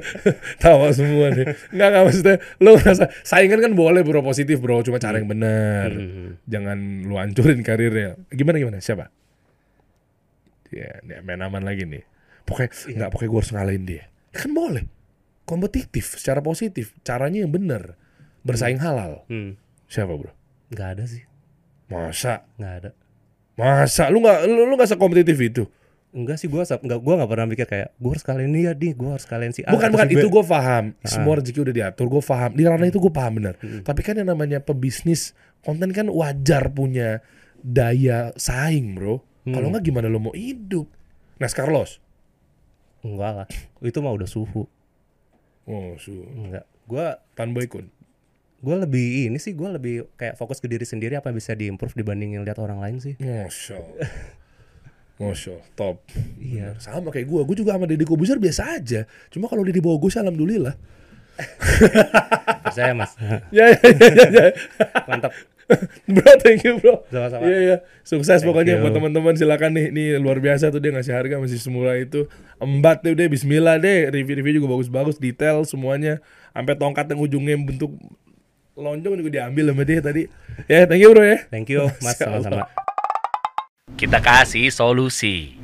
[laughs] tawa semua nih. Enggak enggak maksudnya lo ngerasa saingan kan boleh bro positif bro. Cuma cara yang benar. Hmm. Jangan lo hancurin karirnya. Gimana gimana? Siapa? Ya, nih, main aman lagi nih. Pokoknya enggak pokoknya gue harus ngalahin dia. Kan boleh. Kompetitif secara positif. Caranya yang benar. Bersaing halal. Hmm. Siapa bro? nggak ada sih Masa? nggak ada Masa? Lu nggak lu, lu nggak sekompetitif itu? Enggak sih gua sap- nggak gua nggak pernah mikir kayak gua harus kalian dia nih gua harus kalian si A bukan bukan si itu gue paham. Ah. Semua rezeki udah diatur, gue paham. Di ranah itu gue paham benar. Hmm. Tapi kan yang namanya pebisnis konten kan wajar punya daya saing, bro. Hmm. Kalau nggak gimana lo mau hidup? Nas Carlos. enggak lah itu mah udah suhu Oh, su. enggak gua Tan Boy Kun. gua lebih ini sih gua lebih kayak fokus ke diri sendiri apa yang bisa diimprove dibandingin lihat orang lain sih Masya Allah. [laughs] Masya Allah, top. Iya. Bener. Sama kayak gue. Gue juga sama Deddy Kobuzer biasa aja. Cuma kalau dia di bawah gue sih alhamdulillah. [laughs] percaya mas [laughs] ya, ya, ya, ya, ya. [laughs] mantap bro, thank you bro. Sama-sama. Iya, iya. Sukses Thank pokoknya you. buat teman-teman silakan nih. Nih luar biasa tuh dia ngasih harga masih semula itu. Embat deh udah bismillah deh. Review-review juga bagus-bagus, detail semuanya. Sampai tongkat yang ujungnya bentuk lonjong juga diambil sama dia tadi. Ya, thank you bro ya. thank you mas sama-sama kita kasih solusi.